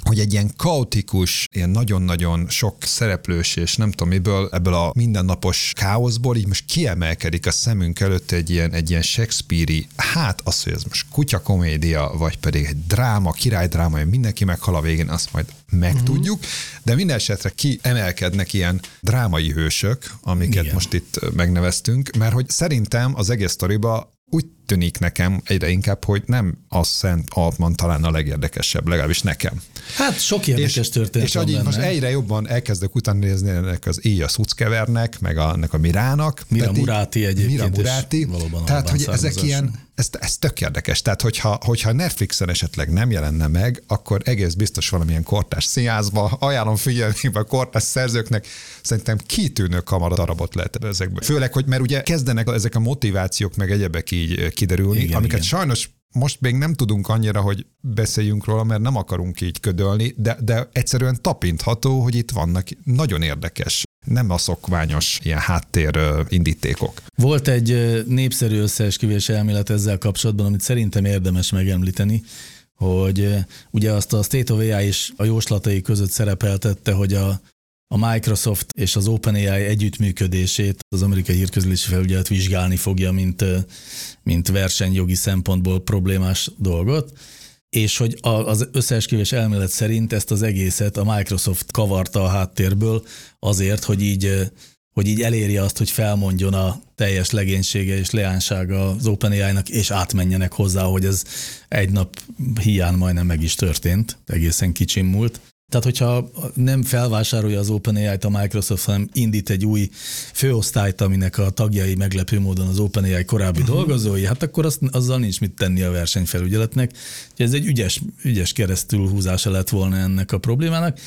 hogy egy ilyen kaotikus, ilyen nagyon-nagyon sok szereplős és nem tudom miből, ebből a mindennapos káoszból így most kiemelkedik a szemünk előtt egy ilyen, egy ilyen Shakespeare-i, hát az, hogy ez most kutyakomédia, vagy pedig egy dráma, királydráma, hogy mindenki meghal a végén, azt majd megtudjuk, uh-huh. de minden esetre kiemelkednek ilyen drámai hősök, amiket Igen. most itt megneveztünk, mert hogy szerintem az egész sztoriba úgy tűnik nekem egyre inkább, hogy nem a Szent Altman talán a legérdekesebb, legalábbis nekem. Hát sok érdekes és, történet És hogy most egyre jobban elkezdek utána nézni ennek az Éja Szuckevernek, meg a, ennek a Mirának. Mira Muráti egyébként. Mira Muráti. Tehát, hogy ezek ilyen, ez, ez tök érdekes. Tehát, hogyha, hogyha Netflixen esetleg nem jelenne meg, akkor egész biztos valamilyen kortás színházba, ajánlom figyelni a kortás szerzőknek, szerintem kitűnő darabot lehet ezekből. Főleg, hogy mert ugye kezdenek ezek a motivációk, meg egyebek így kiderülni, igen, amiket igen. sajnos most még nem tudunk annyira, hogy beszéljünk róla, mert nem akarunk így ködölni, de, de egyszerűen tapintható, hogy itt vannak nagyon érdekes nem a szokványos ilyen háttér indítékok. Volt egy népszerű összeesküvés elmélet ezzel kapcsolatban, amit szerintem érdemes megemlíteni, hogy ugye azt a State of AI is a jóslatai között szerepeltette, hogy a, a Microsoft és az OpenAI együttműködését az amerikai hírközlési felügyelet vizsgálni fogja, mint, mint versenyjogi szempontból problémás dolgot, és hogy az összeesküvés elmélet szerint ezt az egészet a Microsoft kavarta a háttérből azért, hogy így, hogy így elérje azt, hogy felmondjon a teljes legénysége és leánsága az OpenAI-nak, és átmenjenek hozzá, hogy ez egy nap hiány majdnem meg is történt, egészen kicsim múlt. Tehát, hogyha nem felvásárolja az OpenAI-t a Microsoft, hanem indít egy új főosztályt, aminek a tagjai meglepő módon az OpenAI korábbi uh-huh. dolgozói, hát akkor azt, azzal nincs mit tenni a versenyfelügyeletnek. Ez egy ügyes, ügyes keresztülhúzása lett volna ennek a problémának.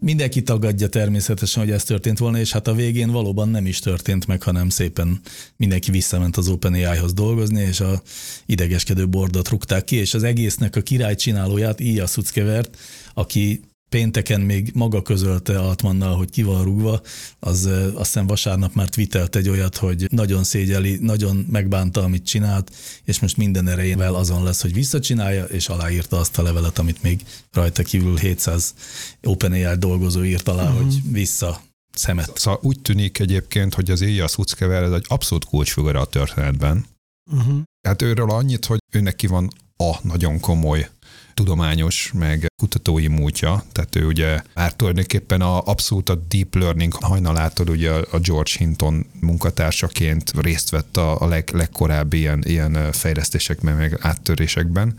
Mindenki tagadja természetesen, hogy ez történt volna, és hát a végén valóban nem is történt meg, hanem szépen mindenki visszament az OpenAI-hoz dolgozni, és a idegeskedő bordot rúgták ki, és az egésznek a király csinálóját, Ija Szuckevert, aki pénteken még maga közölte Altmannal, hogy ki van rúgva, az azt hiszem vasárnap már twittelt egy olyat, hogy nagyon szégyeli, nagyon megbánta, amit csinált, és most minden erejével azon lesz, hogy visszacsinálja, és aláírta azt a levelet, amit még rajta kívül 700 OpenAI dolgozó írt alá, uh-huh. hogy vissza szemet. Szóval úgy tűnik egyébként, hogy az Ilya Szuckever ez egy abszolút kulcsfigura a történetben. Uh-huh. Hát őről annyit, hogy őnek ki van a nagyon komoly tudományos, meg kutatói múltja, tehát ő ugye már tulajdonképpen a, abszolút a deep learning hajnalától ugye a George Hinton munkatársaként részt vett a, a leg, legkorábbi ilyen, ilyen fejlesztésekben, meg áttörésekben.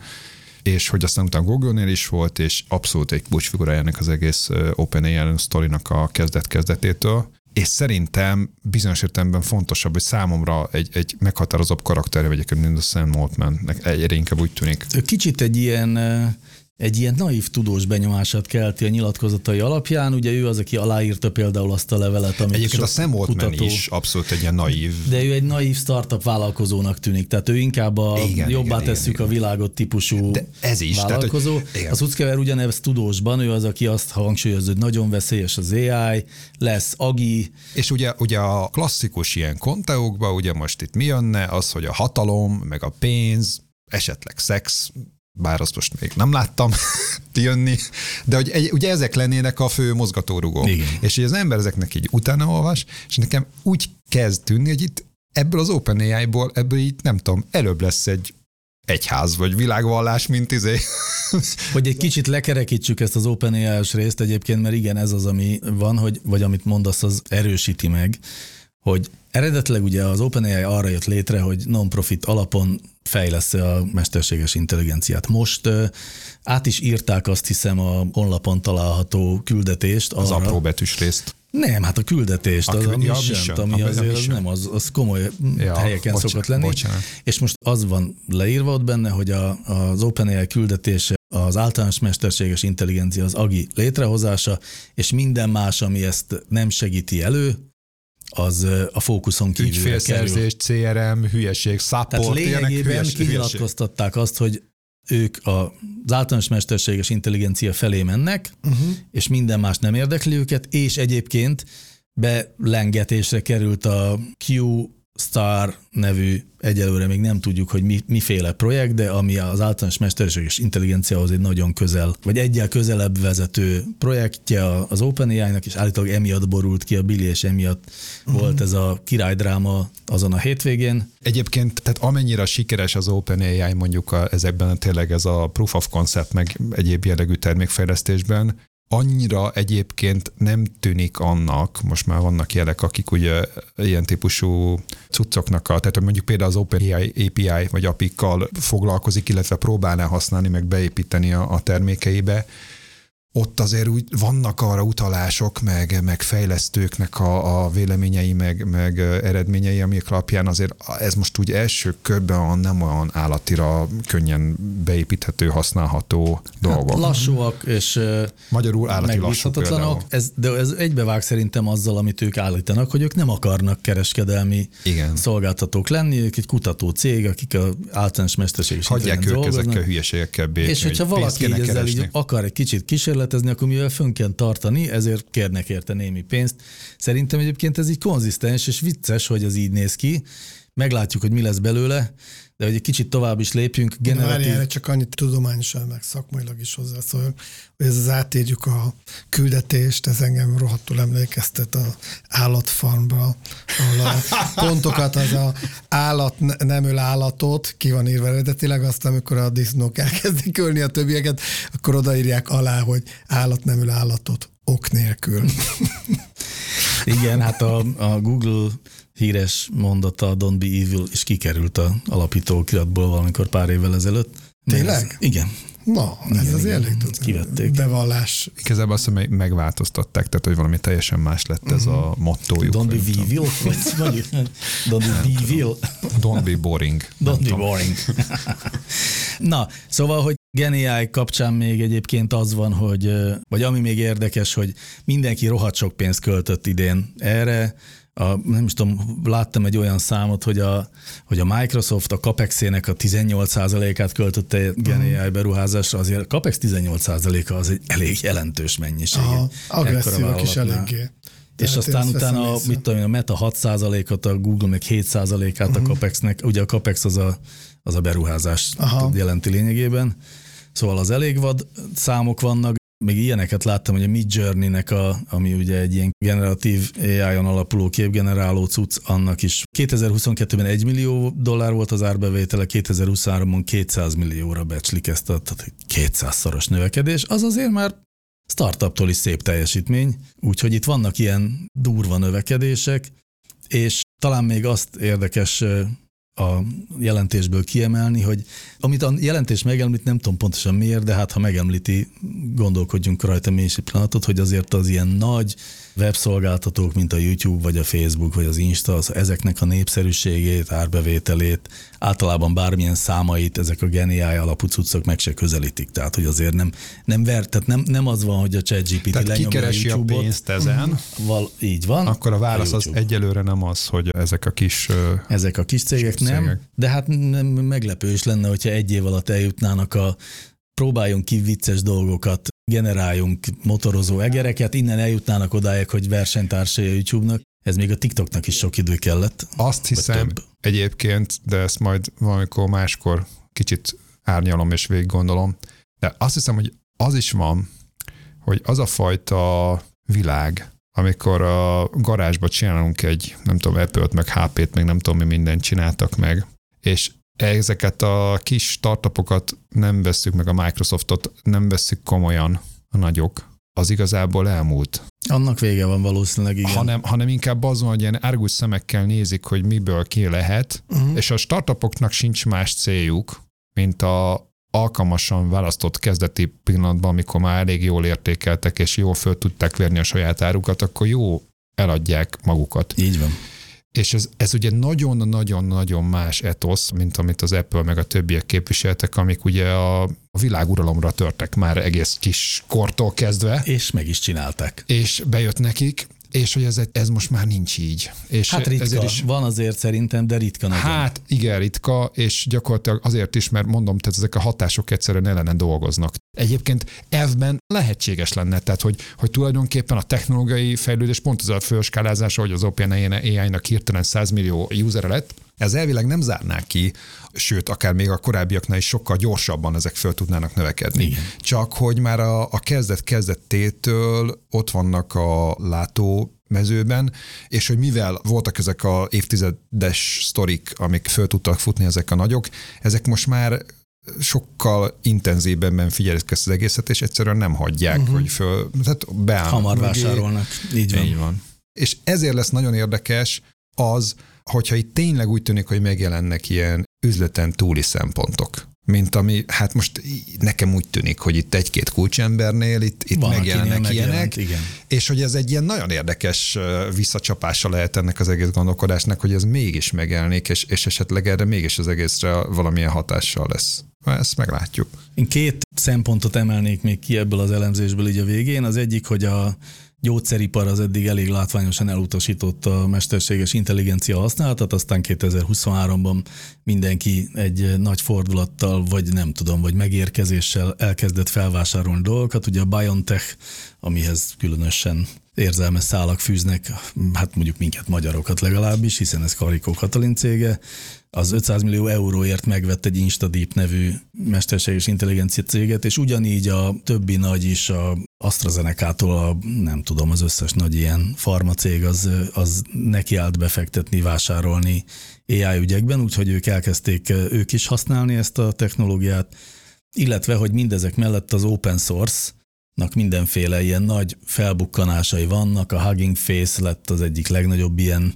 És hogy aztán utána Google-nél is volt, és abszolút egy kulcsfigurájának az egész OpenAI sztorinak a kezdet-kezdetétől és szerintem bizonyos értelemben fontosabb, hogy számomra egy, egy meghatározóbb vagy mint a Sam Altman. Egyre inkább úgy tűnik. Kicsit egy ilyen egy ilyen naív tudós benyomását kelti a nyilatkozatai alapján. Ugye ő az, aki aláírta például azt a levelet, amit Egyébként a Sam kutató, is abszolút egy ilyen naív. De ő egy naív startup vállalkozónak tűnik, tehát ő inkább a igen, jobbá igen, tesszük igen, a világot típusú de ez is, vállalkozó. Tehát, hogy, a Szuckever ugyanez tudósban, ő az, aki azt hangsúlyozza, hogy nagyon veszélyes az AI, lesz agi. És ugye, ugye a klasszikus ilyen konteókban, ugye most itt mi jönne, az, hogy a hatalom, meg a pénz, esetleg szex, bár azt most még nem láttam jönni, de hogy egy, ugye ezek lennének a fő mozgatórugók. Igen. És hogy az ember ezeknek így utána olvas, és nekem úgy kezd tűnni, hogy itt ebből az OpenAI-ból, ebből így nem tudom, előbb lesz egy egyház vagy világvallás, mint izé. Hogy egy kicsit lekerekítsük ezt az OpenAI-os részt egyébként, mert igen, ez az, ami van, hogy, vagy amit mondasz, az erősíti meg, hogy eredetileg ugye az OpenAI arra jött létre, hogy non-profit alapon fejlesz a mesterséges intelligenciát. Most át is írták azt hiszem a honlapon található küldetést. Az arra, apró betűs részt. Nem, hát a küldetést, a az a mission, ami azért az nem, az, az komoly ja, helyeken bocsánat, szokott lenni. Bocsánat. És most az van leírva ott benne, hogy a, az OpenAI küldetése az általános mesterséges intelligencia, az AGI létrehozása, és minden más, ami ezt nem segíti elő, az a fókuszon kívül Ügyfélszerzés, kerül. CRM, hülyeség, support, Tehát lényegében kinyilatkoztatták azt, hogy ők az általános mesterséges intelligencia felé mennek, uh-huh. és minden más nem érdekli őket, és egyébként belengetésre került a Q Star nevű, egyelőre még nem tudjuk, hogy mi, miféle projekt, de ami az általános mesterséges intelligenciához egy nagyon közel, vagy egyel közelebb vezető projektje az OpenAI-nak, és állítólag emiatt borult ki a Billy, és emiatt uh-huh. volt ez a királydráma azon a hétvégén. Egyébként, tehát amennyire sikeres az OpenAI mondjuk a, ezekben tényleg ez a proof of concept, meg egyéb jellegű termékfejlesztésben, annyira egyébként nem tűnik annak, most már vannak jelek, akik ugye ilyen típusú cuccoknak, tehát mondjuk például az OpenAI API vagy apikkal foglalkozik, illetve próbálná használni, meg beépíteni a, a termékeibe, ott azért úgy vannak arra utalások, meg, meg fejlesztőknek a, a véleményei, meg, meg eredményei, amik alapján azért ez most úgy első körben nem olyan állatira könnyen beépíthető, használható dolgok. Hát lassúak és Magyarul állati lassú ez, de ez egybevág szerintem azzal, amit ők állítanak, hogy ők nem akarnak kereskedelmi Igen. szolgáltatók lenni, ők egy kutató cég, akik a általános mesterséges Hagyják ők ezekkel hülyeségekkel békni, És hogyha valaki ezzel így akar egy kicsit kísérlet kísérletezni, akkor mivel fönn kell tartani, ezért kérnek érte némi pénzt. Szerintem egyébként ez így konzisztens és vicces, hogy ez így néz ki. Meglátjuk, hogy mi lesz belőle, de hogy egy kicsit tovább is lépjünk. Generatív... Várjál, csak annyit tudományosan, meg szakmailag is hozzászóljak, hogy ez az átírjuk a küldetést, ez engem rohadtul emlékeztet a állatfarmra, ahol a pontokat az a állat nem öl állatot, ki van írva eredetileg, azt amikor a disznók elkezdik ölni a többieket, akkor odaírják alá, hogy állat nem öl állatot ok nélkül. Igen, hát a, a Google híres mondata, Don't be evil, és kikerült a alapító kiratból valamikor pár évvel ezelőtt. Tényleg? Igen. Na, ez igen, az elég kivették. Bevallás. Igazából azt hogy megváltoztatták, tehát hogy valami teljesen más lett uh-huh. ez a mhm. mottójuk. Don't be evil? Vagy, don't be evil? Don't be boring. Don't be boring. Na, szóval, hogy GenAI kapcsán még egyébként az van, hogy, vagy ami még érdekes, hogy mindenki rohadt sok pénzt költött idén erre, a, nem is tudom, láttam egy olyan számot, hogy a, hogy a Microsoft a Capex-ének a 18%-át költötte GenAI beruházásra, azért a Capex 18%-a az egy elég jelentős mennyiség. Aha, agresszívak is eléggé. És aztán utána, a, mit tudom én, a Meta 6%-ot, a Google meg 7%-át uh-huh. a Capexnek, ugye a Capex az a, az a beruházás Aha. jelenti lényegében. Szóval az elég vad számok vannak, még ilyeneket láttam, hogy a Mid Journey-nek, a, ami ugye egy ilyen generatív AI-on alapuló képgeneráló cucc, annak is 2022-ben 1 millió dollár volt az árbevétele, 2023-on 200 millióra becslik ezt a 200-szoros növekedés. Az azért már startuptól is szép teljesítmény, úgyhogy itt vannak ilyen durva növekedések, és talán még azt érdekes a jelentésből kiemelni, hogy amit a jelentés megemlít, nem tudom pontosan miért, de hát ha megemlíti, gondolkodjunk rajta mi is egy pillanatot, hogy azért az ilyen nagy webszolgáltatók, mint a YouTube, vagy a Facebook, vagy az Insta, az ezeknek a népszerűségét, árbevételét, általában bármilyen számait ezek a geniáj alapú cuccok meg se közelítik. Tehát, hogy azért nem, nem ver, tehát nem, nem az van, hogy a ChatGPT tehát kikeresi a, a pénzt ezen. Mhm. Val, így van. Akkor a válasz a az egyelőre nem az, hogy ezek a kis Ezek a kis cégek kis nem, cégek. de hát nem, meglepő is lenne, hogyha egy év alatt eljutnának a próbáljunk ki vicces dolgokat, generáljunk motorozó egereket, innen eljutnának odáig, hogy versenytársai a YouTube-nak. Ez még a TikToknak is sok idő kellett. Azt hiszem egyébként, de ezt majd valamikor máskor kicsit árnyalom és végig gondolom, de azt hiszem, hogy az is van, hogy az a fajta világ, amikor a garázsba csinálunk egy, nem tudom, Apple-t, meg HP-t, meg nem tudom, mi mindent csináltak meg, és ezeket a kis startupokat nem vesszük meg a Microsoftot, nem vesszük komolyan a nagyok, az igazából elmúlt. Annak vége van valószínűleg, igen. Hanem, hanem inkább az van, hogy ilyen árgus szemekkel nézik, hogy miből ki lehet, uh-huh. és a startupoknak sincs más céljuk, mint a alkalmasan választott kezdeti pillanatban, amikor már elég jól értékeltek, és jól föl tudták verni a saját árukat, akkor jó eladják magukat. Így van. És ez, ez ugye nagyon-nagyon-nagyon más etosz, mint amit az Apple meg a többiek képviseltek, amik ugye a, a világuralomra törtek már egész kis kortól kezdve. És meg is csinálták. És bejött nekik, és hogy ez, ez most már nincs így. És hát ritka, ezért is, van azért szerintem, de ritka nagyon. Hát igen, ritka, és gyakorlatilag azért is, mert mondom, tehát ezek a hatások egyszerűen ellene dolgoznak. Egyébként elvben lehetséges lenne, tehát hogy, hogy tulajdonképpen a technológiai fejlődés pont az a felskálázása, hogy az OpenAI-nak hirtelen 100 millió user lett, ez elvileg nem zárná ki, sőt, akár még a korábbiaknál is sokkal gyorsabban ezek föl tudnának növekedni. Igen. Csak hogy már a, a kezdet kezdettétől ott vannak a látó mezőben, és hogy mivel voltak ezek a évtizedes sztorik, amik föl tudtak futni ezek a nagyok, ezek most már sokkal intenzívebben figyelik ezt az egészet, és egyszerűen nem hagyják, uh-huh. hogy föl, tehát beáll. Hamar vásárolnak, így van. Így van. És ezért lesz nagyon érdekes az, hogyha itt tényleg úgy tűnik, hogy megjelennek ilyen üzleten túli szempontok, mint ami, hát most nekem úgy tűnik, hogy itt egy-két kulcsembernél itt, itt Van, megjelennek ilyenek, igen. és hogy ez egy ilyen nagyon érdekes visszacsapása lehet ennek az egész gondolkodásnak, hogy ez mégis megjelenik, és, és esetleg erre mégis az egészre valamilyen hatással lesz. Ezt meglátjuk. Én két szempontot emelnék még ki ebből az elemzésből így a végén. Az egyik, hogy a gyógyszeripar az eddig elég látványosan elutasította a mesterséges intelligencia használatát, aztán 2023-ban mindenki egy nagy fordulattal, vagy nem tudom, vagy megérkezéssel elkezdett felvásárolni dolgokat. Ugye a BioNTech, amihez különösen érzelmes szálak fűznek, hát mondjuk minket magyarokat legalábbis, hiszen ez Karikó Katalin cége, az 500 millió euróért megvett egy InstaDeep nevű mesterséges intelligencia céget, és ugyanígy a többi nagy is, a AstraZeneca-tól a, nem tudom, az összes nagy ilyen farmacég az, az nekiállt befektetni, vásárolni AI ügyekben, úgyhogy ők elkezdték ők is használni ezt a technológiát, illetve, hogy mindezek mellett az open source, mindenféle ilyen nagy felbukkanásai vannak, a Hugging Face lett az egyik legnagyobb ilyen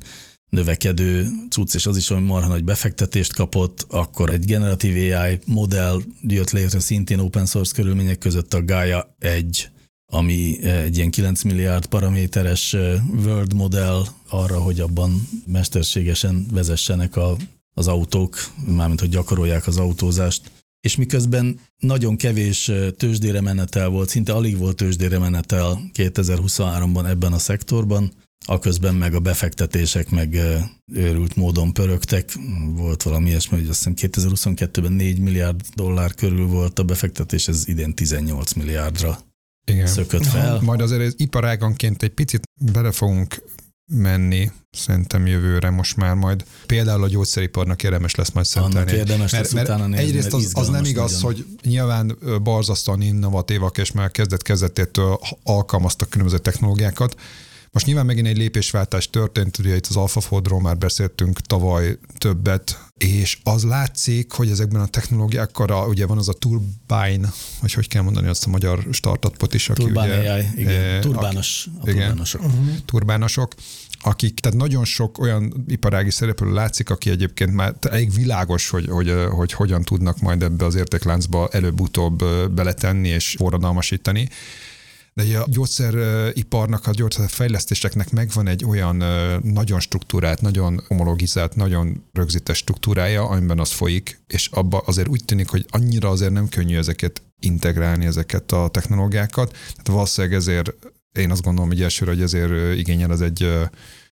növekedő cucc, és az is, hogy marha nagy befektetést kapott, akkor egy generatív AI modell jött létre szintén open source körülmények között a Gaia 1, ami egy ilyen 9 milliárd paraméteres world modell arra, hogy abban mesterségesen vezessenek a, az autók, mármint hogy gyakorolják az autózást. És miközben nagyon kevés tőzsdére menetel volt, szinte alig volt tőzsdére menetel 2023-ban ebben a szektorban, aközben meg a befektetések meg őrült módon pörögtek. Volt valami ilyesmi, hogy azt hiszem 2022-ben 4 milliárd dollár körül volt a befektetés, ez idén 18 milliárdra Igen. szökött fel. Majd azért ez iparáganként egy picit bele fogunk menni, szerintem jövőre most már majd. Például a gyógyszeriparnak érdemes lesz majd szentelni. Annak érdemes mert, lesz mert nézni, Egyrészt az, az nem igaz, nagyon. hogy nyilván barzasztóan innovatívak, és már kezdet kezdetétől alkalmaztak különböző technológiákat, most nyilván megint egy lépésváltás történt, ugye itt az AlphaFoldról már beszéltünk tavaly többet, és az látszik, hogy ezekben a technológiákkal, ugye van az a Turbine, vagy hogy kell mondani azt a magyar startupot is, aki Turbine ugye... AI, igen, e, turbános, a, igen, turbánosok. Uh-huh. Turbánosok, akik, tehát nagyon sok olyan iparági szereplő látszik, aki egyébként már elég világos, hogy, hogy, hogy hogyan tudnak majd ebbe az értékláncba előbb-utóbb beletenni és forradalmasítani de a gyógyszeriparnak, a gyógyszerfejlesztéseknek megvan egy olyan nagyon struktúrát, nagyon homologizált, nagyon rögzített struktúrája, amiben az folyik, és abba azért úgy tűnik, hogy annyira azért nem könnyű ezeket integrálni, ezeket a technológiákat. Tehát valószínűleg ezért én azt gondolom, hogy elsőre, hogy ezért igényel az egy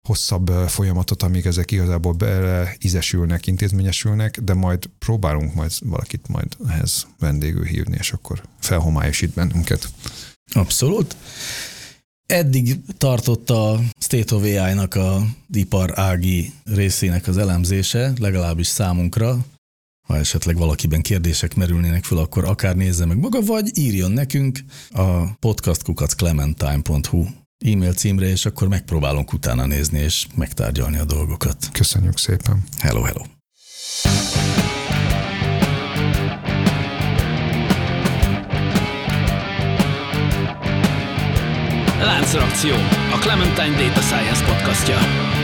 hosszabb folyamatot, amíg ezek igazából beleízesülnek, intézményesülnek, de majd próbálunk majd valakit majd ehhez vendégül hívni, és akkor felhomályosít bennünket. Abszolút. Eddig tartott a State of AI-nak a ipar ági részének az elemzése, legalábbis számunkra. Ha esetleg valakiben kérdések merülnének fel, akkor akár nézze meg maga, vagy írjon nekünk a podcastkukacclementine.hu e-mail címre, és akkor megpróbálunk utána nézni és megtárgyalni a dolgokat. Köszönjük szépen. Hello, hello. Láncreakció, a Clementine Data Science podcastja.